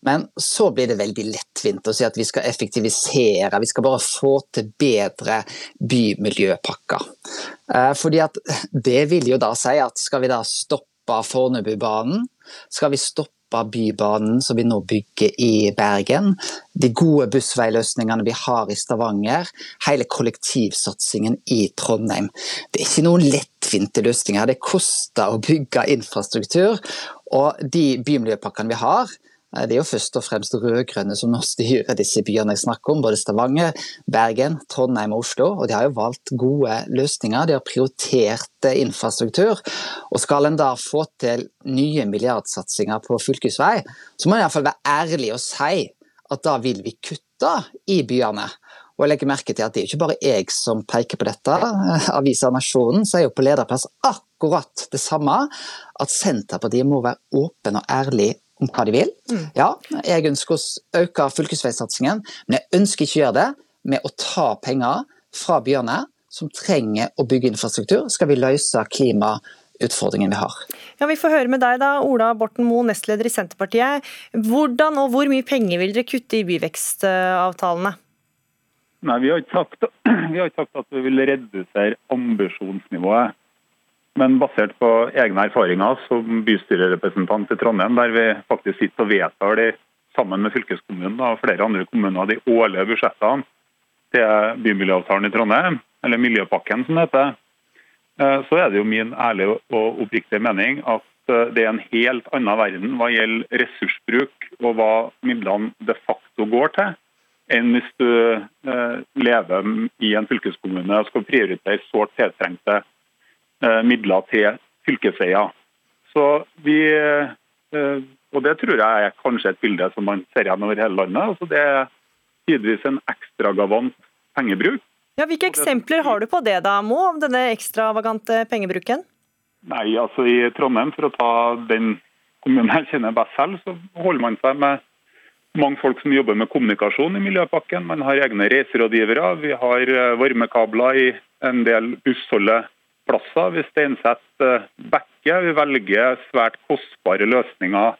Men så blir det veldig lettvint å si at vi skal effektivisere, vi skal bare få til bedre bymiljøpakker. Eh, fordi at det vil jo da si at skal vi da stoppe Fornebubanen, skal vi stoppe Bybanen som vi nå bygger i Bergen, de gode bussveiløsningene vi har i Stavanger, hele kollektivsatsingen i Trondheim. Det er ikke noen lettvinte løsninger. Det koster å bygge infrastruktur. Og de bymiljøpakkene vi har, det er jo først og fremst rød-grønne som nå styrer disse byene jeg snakker om, både Stavanger, Bergen, Trondheim og Oslo. og De har jo valgt gode løsninger, de har prioritert eh, infrastruktur. og Skal en da få til nye milliardsatsinger på fylkesvei, så må en iallfall være ærlig og si at da vil vi kutte i byene. Og jeg legger merke til at Det er ikke bare jeg som peker på dette. Avisa Nasjonen sier jo på lederplass akkurat det samme. At Senterpartiet må være åpen og ærlig hva de vil. Mm. Ja, jeg ønsker å øke fylkesveisatsingen, men jeg ønsker ikke å gjøre det med å ta penger fra byene som trenger å bygge infrastruktur, skal vi løse klimautfordringen vi har. Ja, Vi får høre med deg da, Ola Borten Moe, nestleder i Senterpartiet. Hvordan og hvor mye penger vil dere kutte i byvekstavtalene? Nei, Vi har ikke sagt, vi har ikke sagt at vi vil redusere ambisjonsnivået. Men basert på egne erfaringer som bystyrerepresentant i Trondheim, der vi faktisk sitter og vedtar de sammen med fylkeskommunen og flere andre kommuner de årlige budsjettene til bymiljøavtalen i Trondheim, eller Miljøpakken som det heter, eh, så er det jo min ærlige og oppriktige mening at eh, det er en helt annen verden hva gjelder ressursbruk og hva midlene de facto går til, enn hvis du eh, lever i en fylkeskommune og skal prioritere sårt tiltrengte midler til fylkesveier. Så vi eh, Og Det tror jeg er kanskje et bilde som man ser igjen over hele landet. Altså det er tidvis en ekstragavant pengebruk. Ja, Hvilke eksempler har du på det, da, Mo, om denne ekstravagante pengebruken? Nei, altså I Trondheim, for å ta den kommunen jeg kjenner best selv, så holder man seg med mange folk som jobber med kommunikasjon i Miljøpakken. Man har egne reiserådgivere. Vi har eh, varmekabler i en del bussholdeplasser. Vi steinsetter bekke. Vi velger svært kostbare løsninger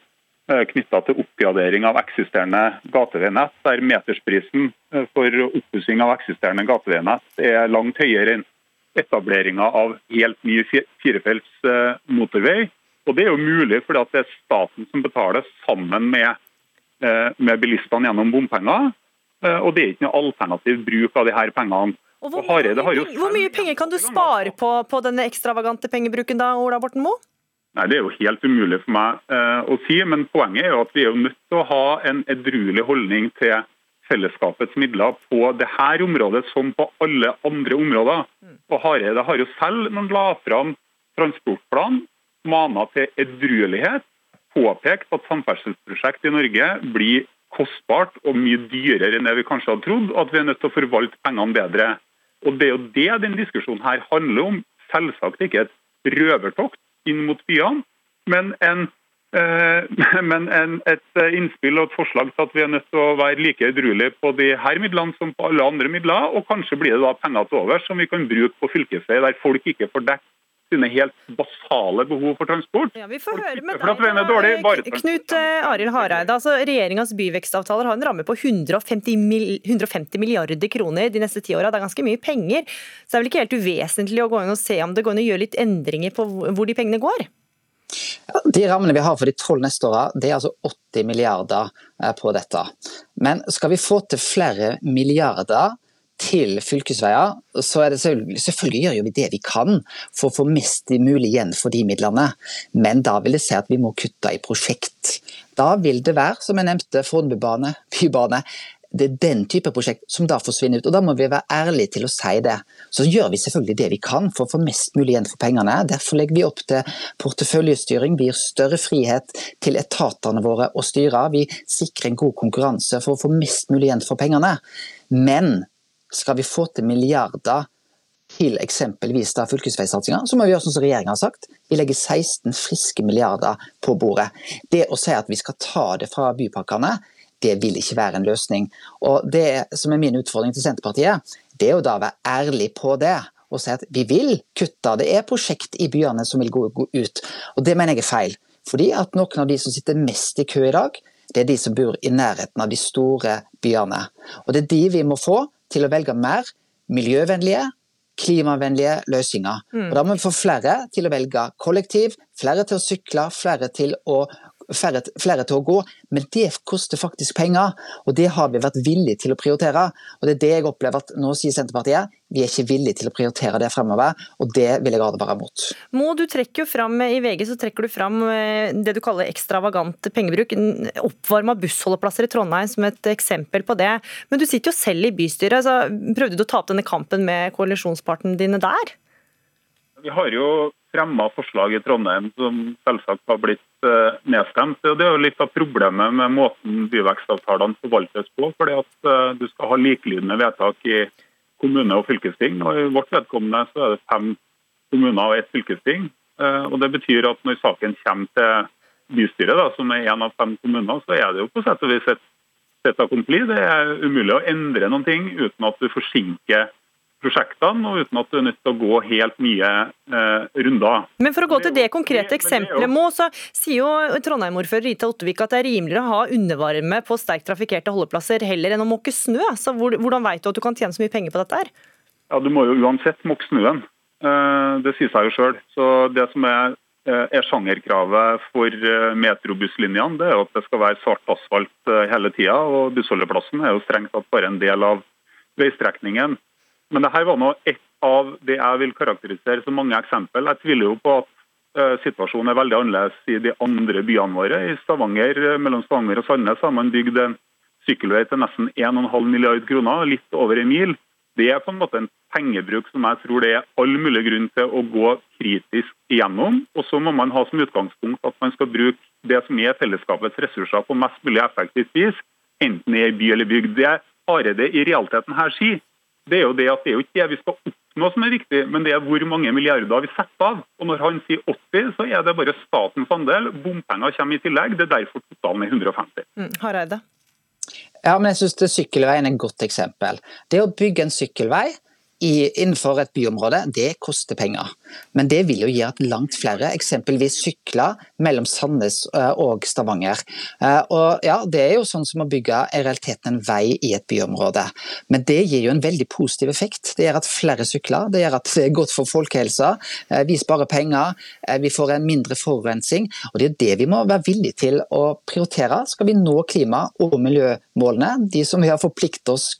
Eh, knytta til oppgradering av eksisterende gateveinett, der metersprisen eh, for oppussing av eksisterende gateveinett er langt høyere enn etableringa av helt ny firefelts eh, motorvei. Og Det er jo mulig fordi det er staten som betaler sammen med, med bilistene gjennom bompenger. Og det er ikke noe alternativ bruk av de her pengene. Og hvor, mye, hvor mye penger kan du spare på, på denne ekstravagante pengebruken da, Ola Borten Moe? Nei, Det er jo helt umulig for meg eh, å si, men poenget er jo at vi er jo nødt til å ha en edruelig holdning til fellesskapets midler på dette området som på alle andre områder. Og Hareide har jo selv, når han la fram transportplan, mana til edruelighet, påpekt at samferdselsprosjekt i Norge blir kostbart og mye dyrere enn det vi kanskje hadde trodd, at vi er nødt til å forvalte pengene bedre. Og Det er jo det denne diskusjonen her handler om. Selvsagt ikke et røvertokt inn mot byene, men, en, eh, men en, et innspill og et forslag til at vi er nødt til å være like edruelige på de her midlene som på alle andre midler. Og kanskje blir det da penger til over som vi kan bruke på fylkesvei der folk ikke får dekket sine helt basale behov for transport. Ja, vi får høre med deg, dårlig, Knut eh, Arild Hareide. altså Regjeringas byvekstavtaler har en ramme på 150, mil, 150 milliarder kroner de neste ti åra. Det er ganske mye penger. Så det er vel ikke helt uvesentlig å gå inn og se om det går an å gjøre litt endringer på hvor de pengene går? De rammene vi har for de tolv neste åra, det er altså 80 milliarder eh, på dette. Men skal vi få til flere milliarder til fylkesveier, så er det selvfølgelig, selvfølgelig gjør vi det vi kan for å få mest mulig igjen for de midlene. Men da vil det si at vi må kutte i prosjekt. Da vil det være, som jeg nevnte, Fornebubane, bybane. Det er den type prosjekt som da forsvinner ut, og da må vi være ærlige til å si det. Så gjør vi selvfølgelig det vi kan for å få mest mulig igjen for pengene. Derfor legger vi opp til porteføljestyring. Vi gir større frihet til etatene våre å styre. Vi sikrer en god konkurranse for å få mest mulig igjen for pengene. Men skal vi få til milliarder til eksempelvis da fylkesveisatsinga, så må vi gjøre sånn som regjeringa har sagt. Vi legger 16 friske milliarder på bordet. Det å si at vi skal ta det fra bypakkene, det vil ikke være en løsning. Og Det som er min utfordring til Senterpartiet, det er å da være ærlig på det. Og si at vi vil kutte. Det er prosjekt i byene som vil gå, ut. Og det mener jeg er feil. Fordi at noen av de som sitter mest i kø i dag, det er de som bor i nærheten av de store byene. Og det er de vi må få til å velge mer miljøvennlige, klimavennlige løsninger. Mm. Og Da må vi få flere til å velge kollektiv, flere til å sykle, flere til å Flere, flere, til å gå, men det koster faktisk penger. og Det har vi vært villige til å prioritere. og Det er det jeg opplever at nå sier Senterpartiet. Vi er ikke villige til å prioritere det fremover, og det vil jeg advare mot. Mo, du trekker jo fram, I VG så trekker du fram eh, det du kaller ekstravagant pengebruk. Oppvarma bussholdeplasser i Trondheim som et eksempel på det. Men du sitter jo selv i bystyret. så Prøvde du å ta opp denne kampen med koalisjonspartnerne dine der? Vi har jo fremma forslag i Trondheim som selvsagt har blitt eh, nedstemt. Det er jo litt av problemet med måten byvekstavtalene forvaltes på. fordi at eh, Du skal ha likelydende vedtak i kommune og fylkesting. og I vårt vedkommende så er det fem kommuner og ett fylkesting. Eh, og Det betyr at når saken kommer til bystyret, da, som er én av fem kommuner, så er det jo på sett og vis et sett accompli. Det er umulig å endre noen ting uten at du forsinker prosjektene, og uten at du er nødt til å gå helt nye eh, runder. Men For å gå til det konkrete eksempelet, må, så sier jo Trondheim-ordfører Rita Ottervik at det er rimeligere å ha undervarme på sterkt trafikkerte holdeplasser heller enn å måke snø. Så Hvordan vet du at du kan tjene så mye penger på dette? her? Ja, Du må jo uansett måke snøen. Eh, det sier seg jo sjøl. Så det som er eh, er sjangerkravet for eh, metrobusslinjene det er at det skal være svart asfalt hele tida. og Bussholdeplassen er jo strengt tatt bare en del av veistrekningen. Men dette var nå ett av det jeg vil karakterisere som mange eksempel. Jeg tviler jo på at uh, situasjonen er veldig annerledes i de andre byene våre. I Stavanger, eh, Mellom Stavanger og Sandnes har man bygd en sykkelvei til nesten 1,5 milliard kroner, litt over en mil. Det er på en måte en pengebruk som jeg tror det er all mulig grunn til å gå kritisk igjennom. Og så må man ha som utgangspunkt at man skal bruke det som er fellesskapets ressurser på mest mulig effektivt vis, enten i by eller bygd. Det Hareide i realiteten her sier, det er jo det at det er jo ikke det vi skal oppnå som er viktig, men det er hvor mange milliarder vi setter av. Og Når han sier 80, så er det bare statens andel. Bompenger kommer i tillegg. Det er derfor totalen er 150. Mm, Hareide. Ja, men jeg synes Sykkelveien er et godt eksempel. Det å bygge en sykkelvei innenfor et byområde, det koster penger. Men det vil jo gjøre at langt flere eksempelvis sykler mellom Sandnes eh, og Stavanger. Eh, og ja, Det er jo sånn som å bygge i realiteten en vei i et byområde. Men det gir jo en veldig positiv effekt. Det gjør at flere sykler, det gjør at det er godt for folkehelsa. Eh, vi sparer penger, vi får en mindre forurensning. Og det er det vi må være villige til å prioritere. Skal vi nå klima- og miljømålene, de som vi har forpliktet oss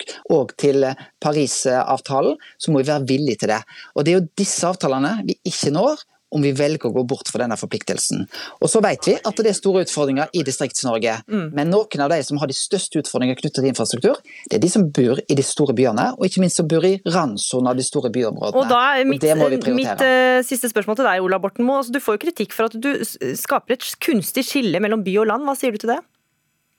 til Parisavtalen, så må vi være villige til det. Og Det er jo disse avtalene vi ikke når om vi velger å gå bort fra denne forpliktelsen. Og så vet vi at det er store utfordringer i Distrikts-Norge. Mm. Men noen av de som har de største utfordringene knyttet til infrastruktur, det er de som bor i de store byene, og ikke minst som bor i randsonen av de store byområdene. Og da mitt, og mitt uh, siste spørsmål til deg, Ola Borten Moe. Altså, du får jo kritikk for at du skaper et kunstig skille mellom by og land. Hva sier du til det?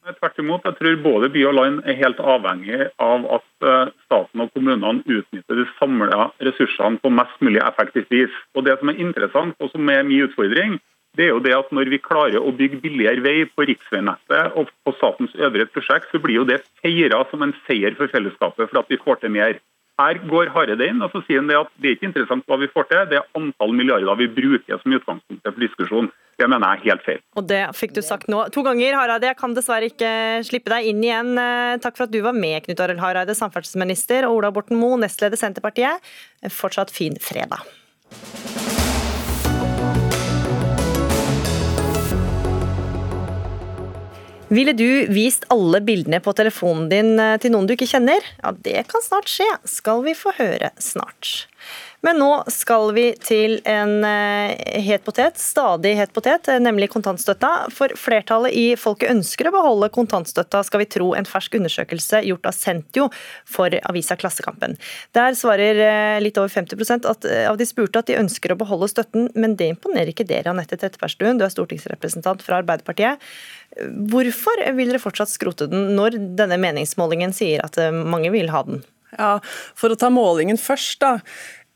Tvert imot. Jeg tror både by og land er helt avhengig av at eh, staten og kommunene utnytter de samla ressursene på mest mulig effektivt vis. Og Det som er interessant, og som er min utfordring, det er jo det at når vi klarer å bygge billigere vei på riksveinettet og på statens øvrige prosjekt, så blir jo det feira som en seier for fellesskapet for at vi får til mer. Her går Hareide inn og så sier han det at det er ikke interessant hva vi får til, det er antall milliarder vi bruker som utgangspunkt for diskusjon. Det mener jeg er helt feil. Og det fikk du sagt nå to ganger, Hareide. Jeg kan dessverre ikke slippe deg inn igjen. Eh, takk for at du var med, Knut Arild Hareide, samferdselsminister, og Ola Borten Moe, nestleder Senterpartiet. Fortsatt fin fredag. Ville du vist alle bildene på telefonen din eh, til noen du ikke kjenner? Ja, det kan snart skje, skal vi få høre snart. Men nå skal vi til en eh, het potet, stadig het potet, eh, nemlig kontantstøtta. For flertallet i folket ønsker å beholde kontantstøtta, skal vi tro en fersk undersøkelse gjort av Sentio for avisa Klassekampen. Der svarer eh, litt over 50 at, av de spurte at de ønsker å beholde støtten, men det imponerer ikke dere, Anette Trettebergstuen, du er stortingsrepresentant fra Arbeiderpartiet. Hvorfor vil dere fortsatt skrote den, når denne meningsmålingen sier at mange vil ha den? Ja, For å ta målingen først, da.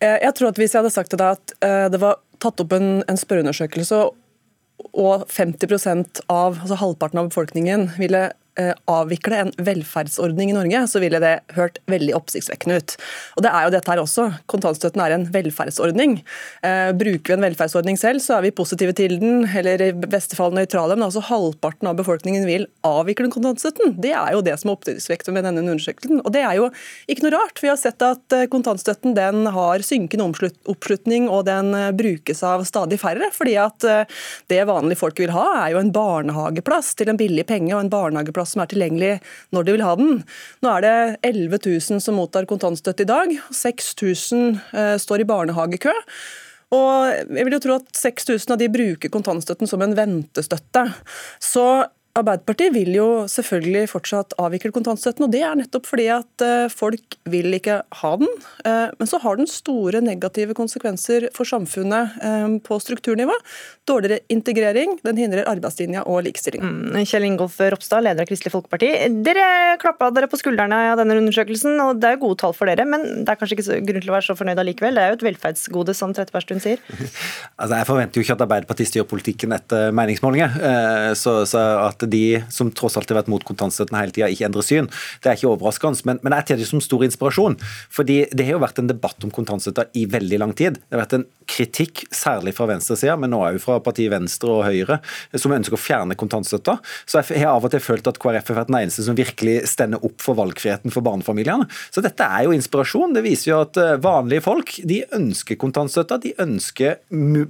Eh, jeg tror at Hvis jeg hadde sagt til deg at eh, det var tatt opp en, en spørreundersøkelse, og 50% av, altså halvparten av befolkningen ville avvikle en velferdsordning i Norge, så ville det hørt veldig oppsiktsvekkende ut. Og det er jo dette her også. Kontantstøtten er en velferdsordning. Eh, bruker vi en velferdsordning selv, så er vi positive til den, eller i beste fall nøytrale. Men altså halvparten av befolkningen vil avvikle kontantstøtten. Det er jo det som er oppsiktsvekkende med denne undersøkelsen. Og det er jo ikke noe rart. Vi har sett at eh, kontantstøtten den har synkende oppslutning, og den eh, brukes av stadig færre. fordi at det vanlige folk vil ha, er jo en barnehageplass til en billig penge og en barnehageplass som er tilgjengelig når de vil ha den. Nå er det 11 000 som mottar kontantstøtte i dag. 6000 eh, står i barnehagekø. Og jeg vil jo tro at 6000 av de bruker kontantstøtten som en ventestøtte. Så Arbeiderpartiet vil jo selvfølgelig fortsatt avvikle kontantstøtten, og det er nettopp fordi at eh, folk vil ikke ha den. Eh, men så har den store negative konsekvenser for samfunnet eh, på strukturnivå. Dårligere integrering, den hindrer arbeidslinja og likestilling. Mm, Kjell Ingolf Ropstad, leder av Kristelig Folkeparti. Dere klappa dere på skuldrene av denne undersøkelsen, og det er gode tall for dere, men det er kanskje ikke grunn til å være så fornøyd allikevel? Det er jo et velferdsgode, som Trettebergstuen sier. altså, jeg forventer jo ikke at Arbeiderpartiet styrer politikken etter meningsmålinger. så, så at de som tross alt har vært mot kontantstøtten hele tida, ikke endrer syn. Det er ikke overraskende, men, men jeg tar det som stor inspirasjon. fordi det har jo vært en debatt om kontantstøtta i veldig lang tid. Det har vært en kritikk, særlig fra venstresida, men nå òg fra partiet Venstre og Høyre, som ønsker å fjerne kontantstøtta. Så jeg har av og til følt at KrF har vært den eneste som virkelig stender opp for valgfriheten for barnefamiliene. Så dette er jo inspirasjon. Det viser jo at eh, vanlige folk de ønsker kontantstøtta, de ønsker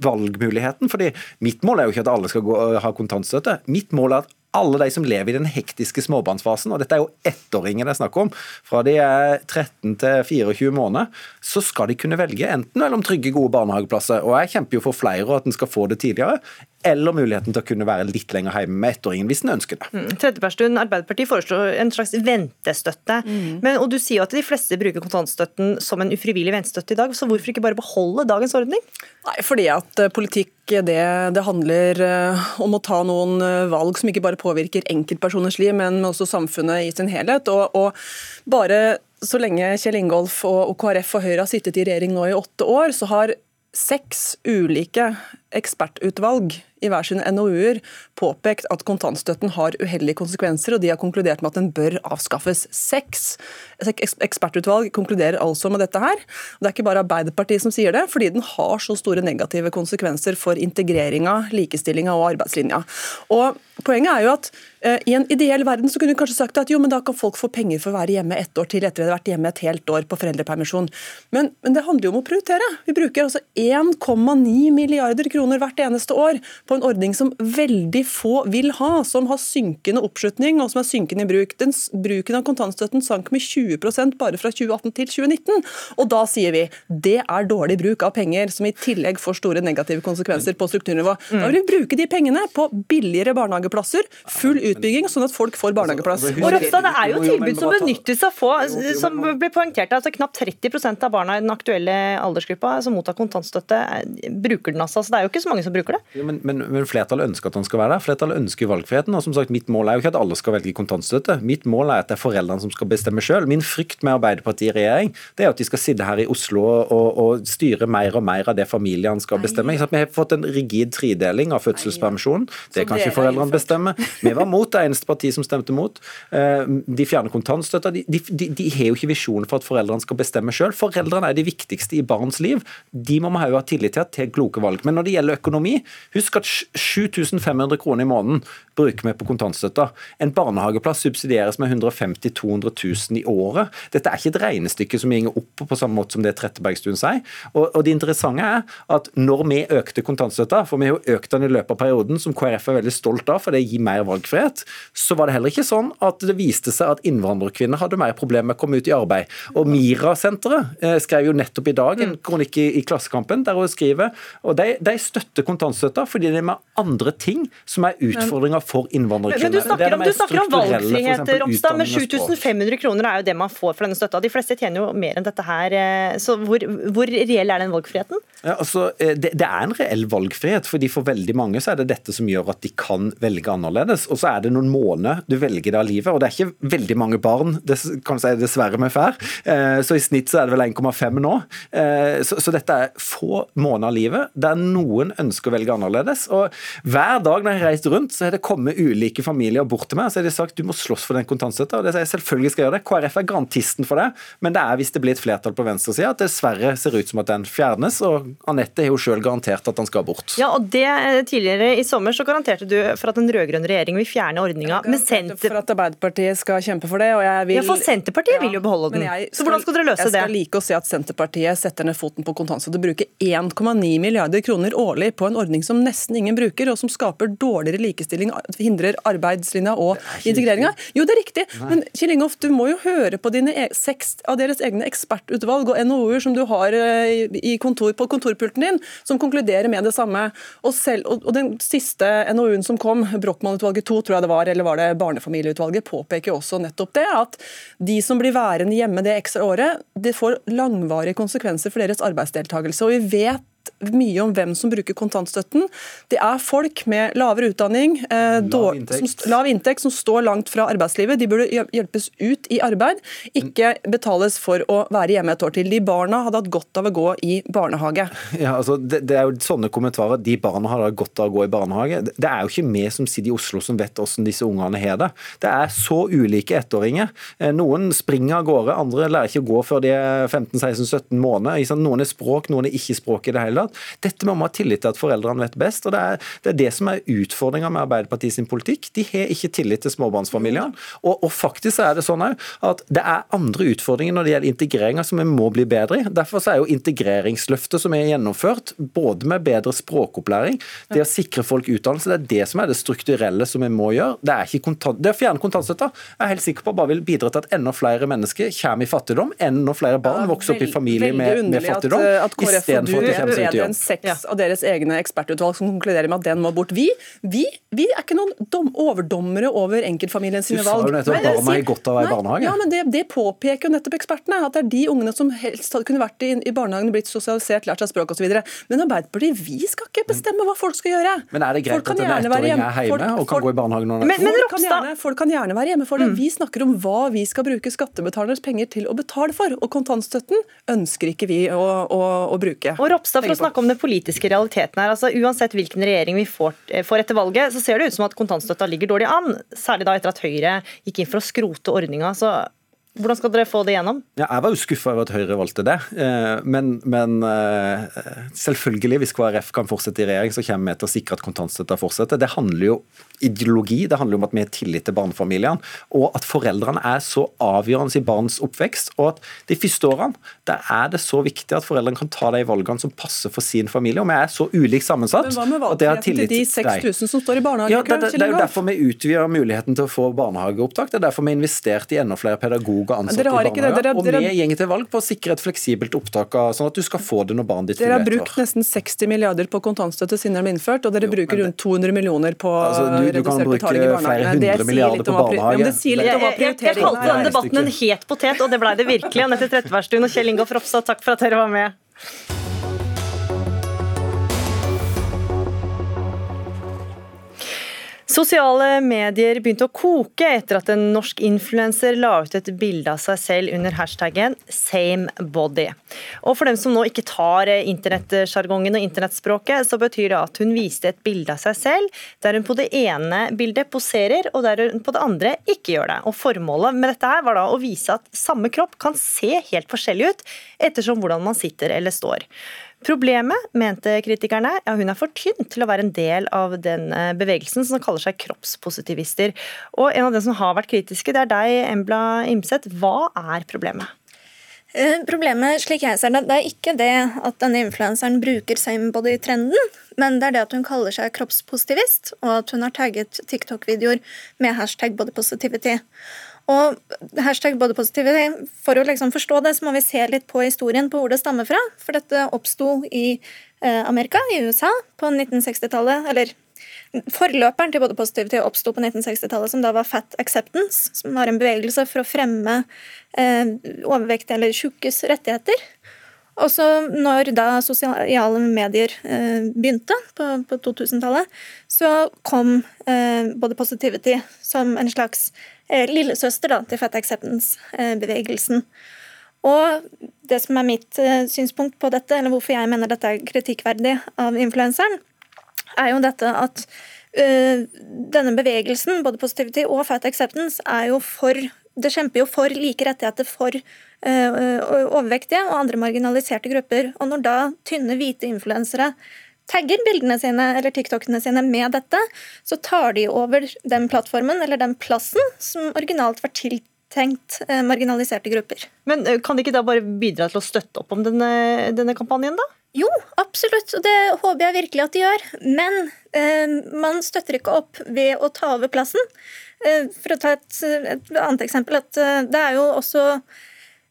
valgmuligheten. fordi mitt mål er jo ikke at alle skal gå, ha kontantstøtte. Mitt mål er at alle de som lever i den hektiske småbarnsfasen, og dette er jo ettåringer det er snakk om, fra de er 13 til 24 måneder, så skal de kunne velge enten mellom trygge, gode barnehageplasser, og jeg kjemper jo for flere og at en skal få det tidligere, eller muligheten til å kunne være litt lenger hjemme med ettåringen hvis en ønsker det. Mm. Trettebergstuen, Arbeiderpartiet foreslår en slags ventestøtte. Mm. Men, og Du sier jo at de fleste bruker kontantstøtten som en ufrivillig ventestøtte i dag, så hvorfor ikke bare beholde dagens ordning? Nei, fordi at eh, politikk det, det handler eh, om å ta noen eh, valg som ikke bare påvirker enkeltpersoners liv, men også samfunnet i sin helhet. Og, og bare så lenge Kjell Ingolf og KrF og Høyre har sittet i regjering nå i åtte år, så har seks ulike ekspertutvalg i hver sine NOU-er påpekt at kontantstøtten har uheldige konsekvenser, og de har konkludert med at den bør avskaffes. Seks ekspertutvalg konkluderer altså med dette her. Det er ikke bare Arbeiderpartiet som sier det, fordi den har så store negative konsekvenser for integreringa, likestillinga og arbeidslinja. Og Poenget er jo at eh, i en ideell verden så kunne du kanskje sagt at jo, men da kan folk få penger for å være hjemme ett år til etter de har vært hjemme et helt år på foreldrepermisjon. Men, men det handler jo om å prioritere. Vi bruker altså 1,9 milliarder kroner hvert eneste år på en ordning som veldig få vil ha, som har synkende oppslutning og som er synkende i bruk. Den, bruken av kontantstøtten sank med 20% bare fra 2018 til 2019. Og da sier vi det er dårlig bruk av penger, som i tillegg får store negative konsekvenser på strukturnivå. Da vil vi bruke de pengene på billigere barnehageplasser, full utbygging, sånn at folk får barnehageplass. Og Ropstad, Det er jo tilbud som benyttes av få, som ble poengtert. altså Knapt 30% av barna i den aktuelle aldersgruppa som mottar kontantstøtte, bruker den altså. Så det er jo ikke så mange som bruker det. Ja, men, men, men, flertallet ønsker at han skal være der. Flertallet ønsker valgfriheten. og som sagt, Mitt mål er jo ikke at alle skal velge kontantstøtte. Mitt mål er at det er foreldrene som skal bestemme sjøl. Min frykt med Arbeiderpartiet i regjering det er at de skal sitte her i Oslo og, og styre mer og mer av det familiene skal bestemme. Vi har fått en rigid tredeling av fødselspermisjonen. Det kan ikke foreldrene bestemme. Vi var mot det eneste partiet som stemte mot. Eh, de fjerner kontantstøtta. De, de, de, de, har jo ikke visjonen for at foreldrene skal bestemme sjøl. Foreldrene er de viktigste i barns liv. De må vi ha tillit til at tar kloke valg. Men når det gjelder økonomi, husk at 7500 kroner i måneden bruker vi på kontantstøtta. En barnehageplass subsidieres med 150 200 000 i året. Dette er ikke et regnestykke som går opp på samme måte som det Trettebergstuen sier. Og, og det interessante er at når vi økte kontantstøtta, for vi har jo økt den i løpet av perioden, som KrF er veldig stolt av, for det gir mer valgfrihet, så var det heller ikke sånn at det viste seg at innvandrerkvinner hadde mer problemer med å komme ut i arbeid. Og Mira-senteret eh, skrev jo nettopp i dag en kronikk i, i Klassekampen der hun skriver og de, de støtter kontantstøtta fordi det er med andre ting som er utfordringer for innvandrerkvinner. Men du snakker, om, du snakker om valgfrihet, Ropstad, men 7500 kroner er jo det man får for denne støtta. De fleste tjener jo mer enn dette her. Eh, så hvor, hvor reell er den valgfriheten? Ja, altså, eh, det, det, er en reell valgfrihet, fordi for veldig mange så er det dette som gjør at de kan velge annerledes. Og så er det noen måneder du velger det av livet, og det er ikke veldig mange barn det kan si dessverre vi får. Eh, så i snitt så er det vel 1,5 nå. Så, så, dette er få måneder av livet der noen ønsker å velge annerledes. Og hver dag når jeg har reist rundt, så har det kommet ulike familier bort til meg og så har de sagt du må slåss for den kontantstøtta. Og det sier jeg selvfølgelig skal gjøre det. KrF er garantisten for det, men det er hvis det blir et flertall på venstresida at det dessverre ser ut som at den fjernes. og Anette har jo sjøl garantert at den skal bort. Ja, og det eh, Tidligere i sommer så garanterte du for at den rød-grønne regjeringen vil fjerne ordninga. Men Senter... For at Arbeiderpartiet skal kjempe for det. og jeg vil... Ja, for Senterpartiet ja, vil jo beholde den. Jeg, så hvordan skal dere løse det? Jeg skal like å se at Senterpartiet setter ned foten på kontantstøtte. Bruker 1,9 milliarder kroner årlig på en ordning som nesten ingen bruker, og som skaper dårligere likestilling, hindrer arbeidslinja og integreringa. Jo, det er riktig, Nei. men Kjell Ingolf, du må jo høre på dine e seks av deres egne ekspertutvalg og NOU-er som du har eh, i kontor, på kontorpulten din, som konkluderer med det samme. Og, selv, og den siste NOU-en som kom, Brochmann-utvalget 2, tror jeg det var, eller var det Barnefamilieutvalget, påpeker også nettopp det. At de som blir værende hjemme det ekstra året, det får langvarige konsekvenser for deres arbeidsdeltakelse. Og vi vet mye om hvem som bruker kontantstøtten. Det er folk med lavere utdanning, eh, lav, inntekt. Som, lav inntekt, som står langt fra arbeidslivet. De burde hjelpes ut i arbeid, ikke betales for å være hjemme et år til. De barna hadde hatt godt av å gå i barnehage. Ja, altså, det, det, er jo sånne kommentarer. De barna hadde hatt godt av å gå i barnehage. Det er jo ikke vi som sitter i Oslo som vet hvordan disse ungene har det. Det er så ulike ettåringer. Eh, noen springer av gårde, andre lærer ikke å gå før de er 15-16-17 måneder. Noen er språk, noen er ikke språk i det hele tatt. Dette må vi ha tillit til at foreldrene vet best. og Det er det, er det som er utfordringa med Arbeiderpartiet sin politikk. De har ikke tillit til småbarnsfamiliene. Og, og faktisk er det sånn at det er andre utfordringer når det gjelder integreringa som vi må bli bedre i. Derfor er jo integreringsløftet som er gjennomført, både med bedre språkopplæring, det å sikre folk utdannelse, det er det som er det strukturelle som vi må gjøre. Det er ikke kontant, det å fjerne kontantstøtta jeg er helt sikker på bare vil bidra til at enda flere mennesker kommer i fattigdom, enda flere barn vokser opp i familie med, med fattigdom. At, at KrF og du bedre enn seks av deres egne ekspertutvalg som konkluderer med at den må bort. Vi, vi, vi er ikke noen dom, overdommere over enkeltfamilien sine valg. Du sa jo nettopp at barna har godt av å være i barnehage. Ja, men det, det, påpeker jo nettopp ekspertene. At det er de ungene som helst kunne vært i, i barnehagen, blitt sosialisert, lært seg språk osv. Men Arbeiderpartiet, vi skal ikke bestemme hva folk skal gjøre. Men er det greit at en ettåring er hjemme folk, og kan folk, gå i barnehagen når men, men, folk, kan gjerne, folk kan gjerne være hjemme for det. Mm. Vi snakker om hva vi skal bruke skattebetalernes penger til å betale for. Og kontantstøtten ønsker ikke vi å, å, å bruke. Og Ropstad, for å snakke om den politiske realiteten her. altså Uansett hvilken regjering vi får, eh, får etter valget, så ser det ut som at kontantstøtta ligger dårlig an. Særlig da etter at Høyre gikk inn for å skrote ordninga. Så hvordan skal dere få det gjennom? Ja, jeg var jo skuffa over at Høyre valgte det. Eh, men, men, eh, selvfølgelig, hvis KrF kan fortsette i regjering, så kommer vi til å sikre at kontantstøtta fortsetter. Det handler jo ideologi, det handler om at vi har tillit til barnefamiliene, og at foreldrene er så avgjørende i barns oppvekst. Og at de første årene der er det så viktig at foreldrene kan ta de valgene som passer for sin familie. Og vi er så ulikt sammensatt. Men hva med valgfriheten til de 6000 som står i barnehage? Ja, det, det, det, er jo derfor vi utvider muligheten til å få barnehageopptak. Det er derfor vi har investert i enda flere pedagoger og ansatte i barnehager. og vi gjeng til valg på å sikre et fleksibelt opptak, sånn at du skal få det når barnet ditt Dere har brukt nesten 60 milliarder på kontantstøtte siden den ble innført, og dere jo, bruker rundt 200 millioner på altså, du, du kan bruke flere hundre milliarder på barnehage. det sier litt om hva prioriteringen er. jeg kalte denne debatten en het potet, og det blei det virkelig. Anette Trettebergstuen og Kjell Ingolf Ropstad, takk for at dere var med. Sosiale medier begynte å koke etter at en norsk influenser la ut et bilde av seg selv under hashtaggen 'samebody'. Og For dem som nå ikke tar internettsjargongen og internettspråket, så betyr det at hun viste et bilde av seg selv der hun på det ene bildet poserer, og der hun på det andre ikke gjør det. Og Formålet med dette her var da å vise at samme kropp kan se helt forskjellig ut ettersom hvordan man sitter eller står. Problemet, mente kritikerne, ja, hun er for tynn til å være en del av den eh, bevegelsen som kaller seg kroppspositivister. Og en av dem som har vært kritiske, det er deg, Embla Imseth. Hva er problemet? Eh, problemet slik jeg ser det, det er ikke det at denne influenseren bruker samebody-trenden, men det er det at hun kaller seg kroppspositivist, og at hun har tagget TikTok-videoer med hashtag bodypositivity. Og hashtag bodypositivity, For å liksom forstå det, så må vi se litt på historien på hvor det stammer fra. For dette oppsto i eh, Amerika, i USA, på 1960-tallet. Eller forløperen til bodypositivity oppsto på 1960-tallet, som da var Fat Acceptance, som var en bevegelse for å fremme eh, overvektige eller tjukkes rettigheter. Og så når da sosiale medier eh, begynte på, på 2000-tallet, så kom eh, body positivity som en slags Eh, lillesøster da, til Fat Acceptance-bevegelsen. Og det som er mitt synspunkt på dette, eller hvorfor jeg mener dette er kritikkverdig av influenseren, er jo dette at denne bevegelsen, både Positivity og Fat Acceptance, er jo for det kjemper jo for like rettigheter for uh, overvektige og andre marginaliserte grupper. Og når da tynne, hvite influensere tagger bildene sine eller TikTokene sine med dette, så tar de over den plattformen eller den plassen som originalt var tiltenkt eh, marginaliserte grupper. Men eh, Kan de ikke da bare bidra til å støtte opp om denne, denne kampanjen, da? Jo, absolutt, og det håper jeg virkelig at de gjør. Men eh, man støtter ikke opp ved å ta over plassen. Eh, for å ta et, et annet eksempel, at eh, det er jo også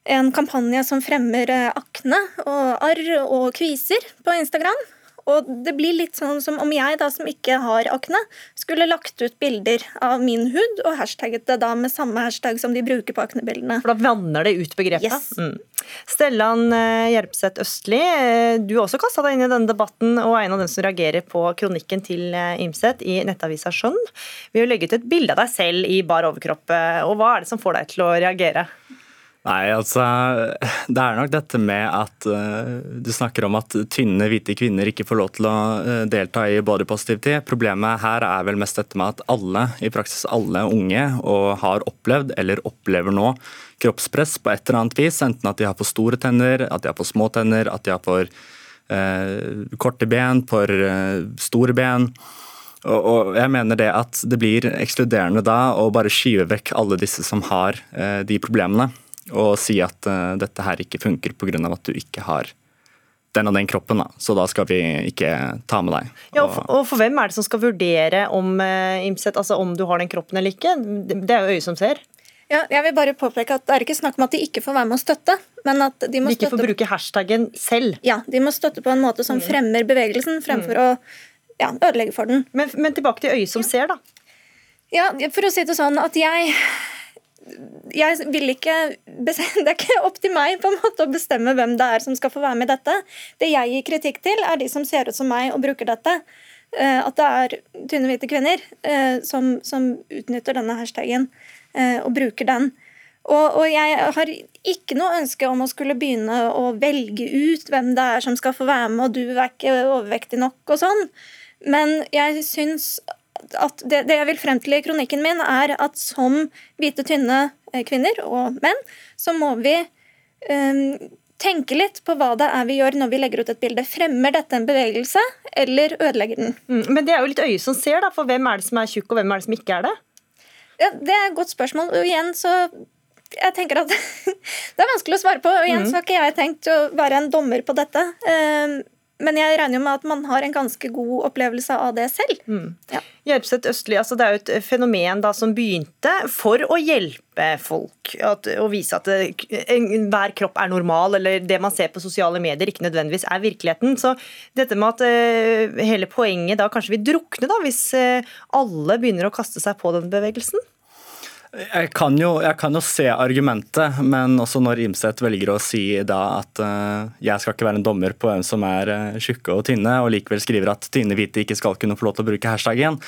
en kampanje som fremmer eh, akne og arr og kviser på Instagram. Og det blir litt sånn som om jeg, da, som ikke har akne, skulle lagt ut bilder av min hud og hashtagget det da med samme hashtag som de bruker på aknebildene. For da vanner det ut begrepet? Yes. Mm. Stellan Hjelpseth Gjerpseth Østli, eh, du har også kasta deg inn i denne debatten og er en av dem som reagerer på kronikken til eh, Imset i nettavisa Skjønn. Vi har legget et bilde av deg selv i bar overkropp. og Hva er det som får deg til å reagere? Nei, altså Det er nok dette med at uh, du snakker om at tynne, hvite kvinner ikke får lov til å uh, delta i body positivity. Problemet her er vel mest dette med at alle, i praksis alle unge, og har opplevd eller opplever nå kroppspress på et eller annet vis. Enten at de har for store tenner, at de har for små tenner, at de har for uh, korte ben, for store ben. Og, jeg mener det at det blir ekskluderende da å bare skyve vekk alle disse som har de problemene og si at uh, dette her ikke funker pga. at du ikke har den og den kroppen, da. så da skal vi ikke ta med deg. Ja, og, for, og for hvem er det som skal vurdere om, uh, Imset, altså om du har den kroppen eller ikke? Det er jo øyet som ser. Ja, jeg vil bare påpeke at Det er ikke snakk om at de ikke får være med å støtte. men at De må de ikke støtte... får bruke hashtaggen selv? Ja, de må støtte på en måte som Mm. fremmer bevegelsen, fremfor å ja, ødelegge for den. Men, men tilbake til øyet som ser, da. Ja, For å si det sånn at jeg jeg vil ikke bestemme, Det er ikke opp til meg på en måte å bestemme hvem det er som skal få være med i dette. Det jeg gir kritikk til, er de som ser ut som meg og bruker dette. Eh, At det er tynne, hvite kvinner eh, som, som utnytter denne hashtaggen eh, og bruker den. Og, og jeg har ikke noe ønske om å skulle begynne å velge ut hvem det er som skal få være med, og du er ikke overvektig nok og sånn. Men jeg syns at det, det jeg vil frem til i kronikken min, er at som hvite, tynne eh, kvinner og menn, så må vi um, tenke litt på hva det er vi gjør når vi legger ut et bilde. Fremmer dette en bevegelse, eller ødelegger den? Mm, men det er jo litt øyet som ser, da. For hvem er det som er tjukk, og hvem er det som ikke er det? Ja, det er et godt spørsmål. Og igjen så jeg tenker at Det er vanskelig å svare på. og igjen Mm. så har ikke jeg tenkt å være en dommer på dette. Eh, Men jeg regner jo med at man har en ganske god opplevelse av det selv. Ja. Gjerpseth Østli, altså det er jo et fenomen da som begynte for å hjelpe folk. At, å vise at det, hver kropp er normal, eller det man ser på sosiale medier ikke nødvendigvis er virkeligheten. Så dette med at uh, hele poenget da kanskje vil drukne da, hvis uh, alle begynner å kaste seg på den bevegelsen? Jeg kan, jo, jeg kan jo se argumentet, men også når Imseth velger å si da at uh, jeg skal ikke være en dommer på hvem som er uh, tjukke og tynne, og likevel skriver at tynne hvite ikke skal kunne få lov til å bruke hashtaggen,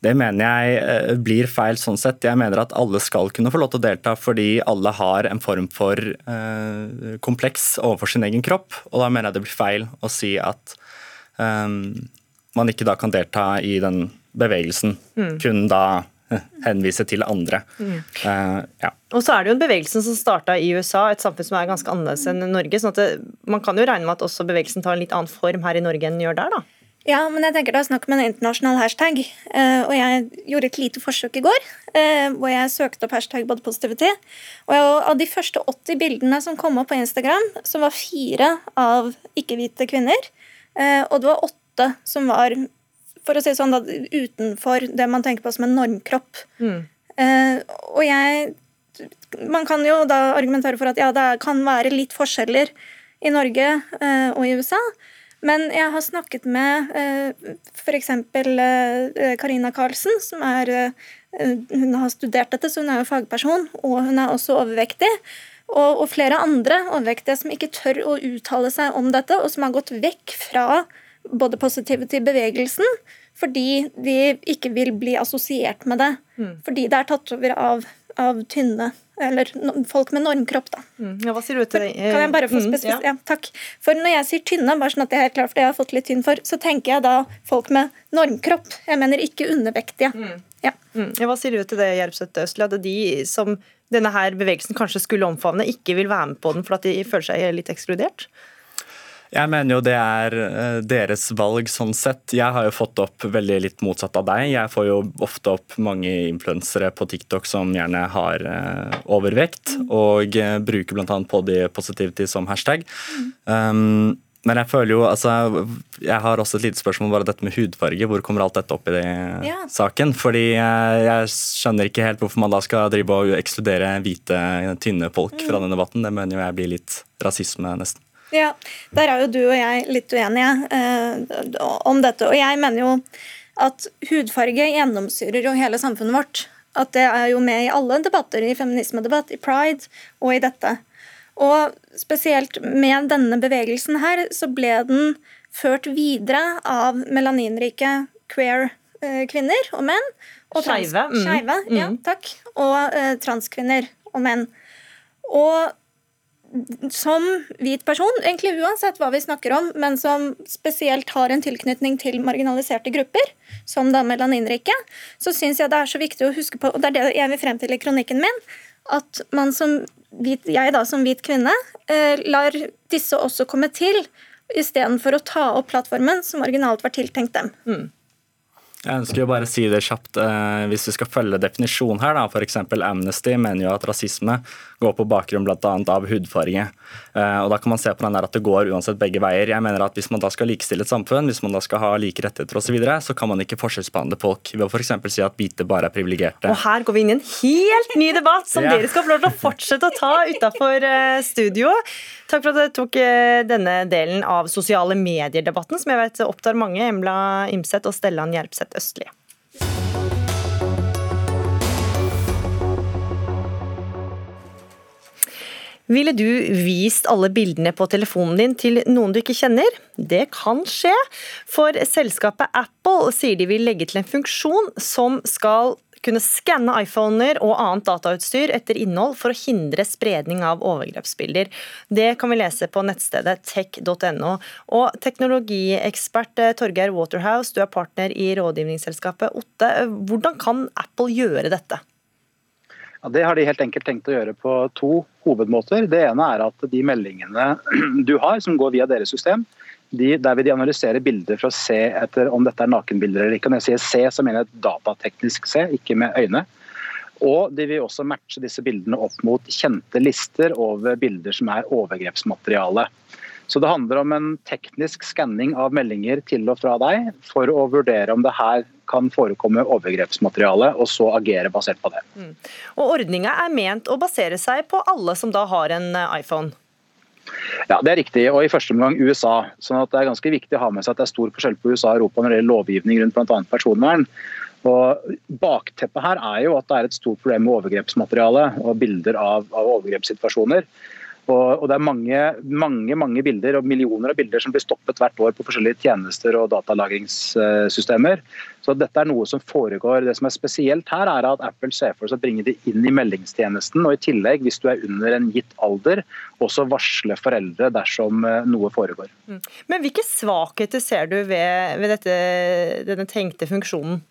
det mener jeg uh, blir feil sånn sett. Jeg mener at alle skal kunne få lov til å delta fordi alle har en form for uh, kompleks overfor sin egen kropp, og da mener jeg det blir feil å si at um, man ikke da kan delta i den bevegelsen. Mm. Kun da henvise til andre. Mm. Uh, ja. Og så er det jo en bevegelse som starta i USA, et samfunn som er ganske annerledes enn Norge. sånn at det, Man kan jo regne med at også bevegelsen tar en litt annen form her i Norge enn den gjør der, da. Ja, men jeg tenker det er snakk om en internasjonal hashtag. eh, og jeg gjorde et lite forsøk i går, eh, hvor jeg søkte opp hashtag badepositivity. Og av de første 80 bildene som kom opp på Instagram, så var fire av ikke-hvite kvinner. eh, og det var åtte som var, for å si sånn, da, utenfor det man tenker på som en normkropp. Eh, og jeg Man kan jo da argumentere for at ja, det kan være litt forskjeller i Norge eh, og i USA. Men jeg har snakket med eh, f.eks. Eh, Karina Karlsen, som er eh, Hun har studert dette, så hun er jo fagperson, og hun er også overvektig. Og, og flere andre overvektige som ikke tør å uttale seg om dette, og som har gått vekk fra både positivity-bevegelsen fordi de ikke vil bli assosiert med det. Fordi det er tatt over av, av tynne, eller no, folk med normkropp, da. Ja, hva sier du til det? Kan jeg bare få Mm, ja. Ja. takk. For når jeg sier tynne, bare sånn at jeg er helt klar for det jeg har fått litt tynn for, så tenker jeg da folk med normkropp. Jeg mener ikke undervektige. Ja. Mm. Ja, hva sier du til det, Gjerpseth Østli? At de som denne her bevegelsen kanskje skulle omfavne, ikke vil være med på den fordi de føler seg litt ekskludert? Jeg mener jo det er eh, deres valg sånn sett. Jeg har jo fått opp veldig litt motsatt av deg. Jeg får jo ofte opp mange influensere på TikTok som gjerne har eh, overvekt, og uh, bruker bl.a. body positivity som hashtag. Um, men jeg føler jo, altså, jeg har også et lite spørsmål bare dette med hudfarge. Hvor kommer alt dette opp i det Ja. saken? Fordi jeg, jeg skjønner ikke helt hvorfor man da skal drive og ekskludere hvite, tynne folk fra denne debatten. Det mener jo jeg blir litt rasisme, nesten. Ja, Der er jo du og jeg litt uenige eh, om dette. Og jeg mener jo at hudfarge gjennomsyrer jo hele samfunnet vårt. At det er jo med i alle debatter, i feminismedebatt, i pride og i dette. Og spesielt med denne bevegelsen her, så ble den ført videre av melaninrike queer eh, kvinner og menn. Og Skeive, mm, ja, mm. takk. Og eh, transkvinner og menn. Og som hvit person, egentlig uansett hva vi snakker om, men som spesielt har en tilknytning til marginaliserte grupper, som da melaninrike, så syns jeg det er så viktig å huske på, og det er det jeg vil frem til i kronikken min, at man som hvit, jeg da som hvit kvinne eh, lar disse også komme til, istedenfor å ta opp plattformen som originalt var tiltenkt dem. Jeg ønsker jo bare å si det kjapt. Eh, hvis vi skal følge definisjonen her, da, f.eks. Amnesty mener jo at rasisme går på bakgrunn bl.a. av hudfarge. Eh, og Da kan man se på den der at det går uansett begge veier. Jeg mener at Hvis man da skal likestille et samfunn, hvis man da skal ha like rettigheter osv., så, videre, så kan man ikke forskjellsbehandle folk ved å f.eks. si at hvite bare er privilegerte. Og her går vi inn i en helt ny debatt som Ja. dere skal få lov til å fortsette å ta utafor studio. Takk for at dere tok eh, denne delen av sosiale medier-debatten, som jeg vet opptar mange. Embla Imset og Stellan Gjerpseth Østli. Ville du vist alle bildene på telefonen din til noen du ikke kjenner? Det kan skje, for selskapet Apple sier de vil legge til en funksjon som skal kunne skanne iPhoner og annet datautstyr etter innhold for å hindre spredning av overgrepsbilder. Det kan vi lese på nettstedet tech.no. Og teknologiekspert eh, Torgeir Waterhouse, du er partner i rådgivningsselskapet Otte. Hvordan kan Apple gjøre dette? Ja, det har de helt enkelt tenkt å gjøre på to hovedmåter. Det ene er at de meldingene du har, som går via deres system, de, der vil de analysere bilder for å se etter om dette er nakenbilder eller ikke. Når jeg sier se, så mener jeg datateknisk se, ikke med øyne. Og de vil også matche disse bildene opp mot kjente lister over bilder som er overgrepsmateriale. Så det handler om en teknisk skanning av meldinger til og fra deg for å vurdere om det her kan forekomme overgrepsmateriale, og så agere basert på det. Og Ordninga er ment å basere seg på alle som da har en eh, iPhone. Ja, Det er riktig, og i første omgang USA. sånn at Det er ganske viktig å ha med seg at det er stor forskjell på USA og Europa når det gjelder lovgivning rundt bl.a. personvern. Og Bakteppet her er jo at det er et stort problem med overgrepsmateriale og bilder av, av overgrepssituasjoner. Og, og Det er mange, mange mange bilder og millioner av bilder som blir stoppet hvert år på forskjellige tjenester og datalagringssystemer. Så dette er noe som foregår. Det som er spesielt her, er at Apple ser for seg å bringe det inn i meldingstjenesten. Og i tillegg, hvis du er under en gitt alder, også varsle foreldre dersom eh, noe foregår. Men hvilke svakheter ser du ved, ved dette, denne tenkte funksjonen?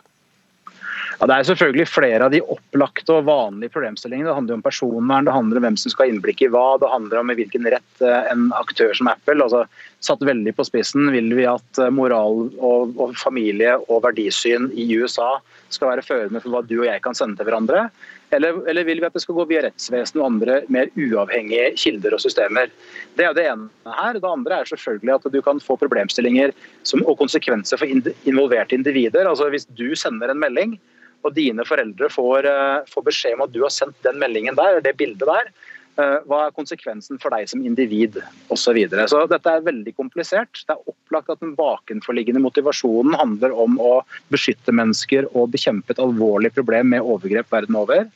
Ja, det er selvfølgelig flere av de opplagte og vanlige problemstillingene. Det handler om personvern, det handler om hvem som skal ha innblikk i hva, det handler om i hvilken rett eh, en aktør som Apple altså Satt veldig på spissen vil vi at eh, moral og, og familie og verdisyn i USA skal være førende for hva du og jeg kan sende til hverandre? Eller, eller vil vi at det skal gå via rettsvesen og andre mer uavhengige kilder og systemer? Det er det ene her. Det andre er selvfølgelig at du kan få problemstillinger som, og konsekvenser for involverte individer. Altså Hvis du sender en melding, og dine foreldre får, eh, får beskjed om at du har sendt den meldingen der, det bildet der, eh, hva er konsekvensen for deg som individ osv. Så, så dette er veldig komplisert. Det er opplagt at den bakenforliggende motivasjonen handler om å beskytte mennesker og bekjempe et alvorlig problem med overgrep verden over.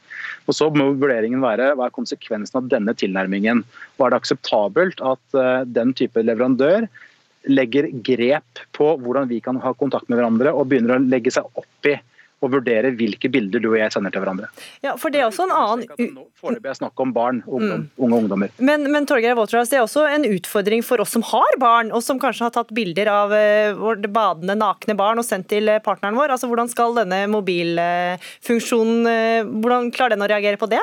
Og Så må vurderingen være hva er konsekvensen av denne tilnærmingen. Og Er det akseptabelt at eh, den type leverandør legger grep på hvordan vi kan ha kontakt med hverandre og begynner å legge seg opp i og vurdere hvilke bilder du og jeg sender til hverandre. Ja, for det er også en annen... Foreløpig er snakk om barn, ungdom, unge ungdommer. Men, men Torgeir Waterhouse, det er også en utfordring for oss som har barn, og som kanskje har tatt bilder av eh, badende nakne barn og sendt til eh, partneren vår. Altså, Hvordan skal denne mobilfunksjonen eh, hvordan klarer den å reagere på det?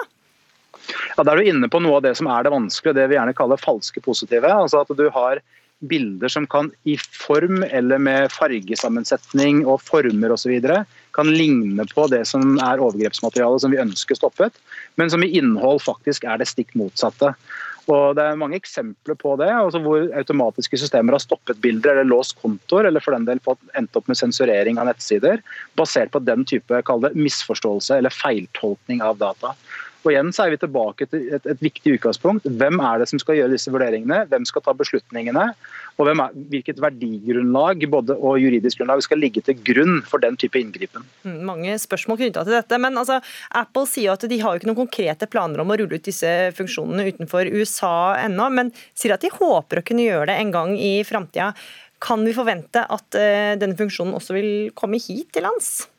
Ja, Da er du inne på noe av det som er det vanskelige, det vi gjerne kaller falske positive. Altså at du har bilder som kan i form eller med fargesammensetning og former osv. kan ligne på det som er overgrepsmaterialet som vi ønsker stoppet, men som i innhold faktisk er det stikk motsatte. Og Det er mange eksempler på det, altså hvor automatiske systemer har stoppet bilder eller låst kontoer, eller for den del fått endt opp med sensurering av nettsider, basert på den type det, misforståelse eller feiltolkning av data. Og igjen så er vi tilbake til et, et viktig utgangspunkt. Hvem er det som skal gjøre disse vurderingene? Hvem skal ta beslutningene? Og er, hvilket verdigrunnlag både, og juridisk grunnlag skal ligge til grunn for den type inngripen? Mm, Mange spørsmål knytta til dette. Men altså, Apple sier at de har jo ikke noen konkrete planer om å rulle ut disse funksjonene utenfor USA ennå, men sier at de håper å kunne gjøre det en gang i framtida. Kan vi forvente at eh, denne funksjonen også vil komme hit til lands?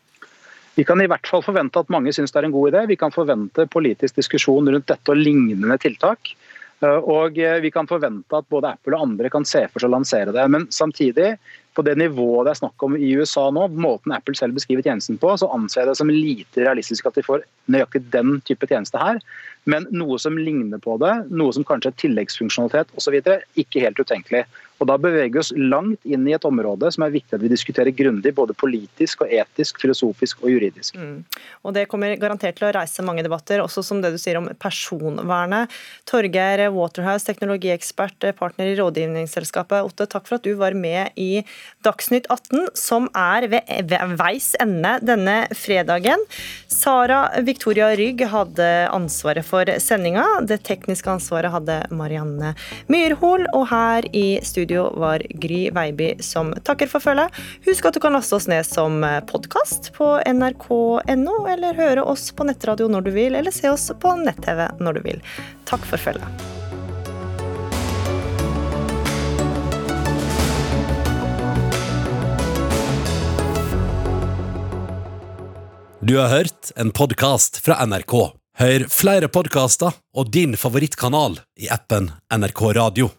Vi kan i hvert fall forvente at mange syns det er en god idé. Vi kan forvente politisk diskusjon rundt dette og lignende tiltak. Eh, Og eh, vi kan forvente at både Apple og andre kan se for seg å lansere det. Men samtidig, på det nivået det er snakk om i USA nå, måten Apple selv beskriver tjenesten på, så anser jeg det som lite realistisk at de får nøyaktig den type tjeneste her. Men noe som ligner på det, noe som kanskje er tilleggsfunksjonalitet osv., ikke helt utenkelig. Og Da beveger vi oss langt inn i et område som er viktig at vi diskuterer grundig, både politisk og etisk, filosofisk og juridisk. Mm. Og Det kommer garantert til å reise mange debatter, også som det du sier om personvernet. Torgeir Waterhouse, teknologiekspert, partner i rådgivningsselskapet. Otte, takk for at du var med i Dagsnytt 18, som er ved veis ende denne fredagen. Sara Victoria Rygg hadde ansvaret for sendinga. Det tekniske ansvaret hadde Marianne Myrhol. Og her i studio studio var Gry Veiby som takker for følget. Husk at du kan laste oss ned som podkast på nrk.no, eller høre oss på nettradio når du vil, eller se oss på nett-TV når du vil. Takk for følget. Du har hørt en podkast fra NRK. Hør flere podkaster og din favorittkanal i appen NRK Radio.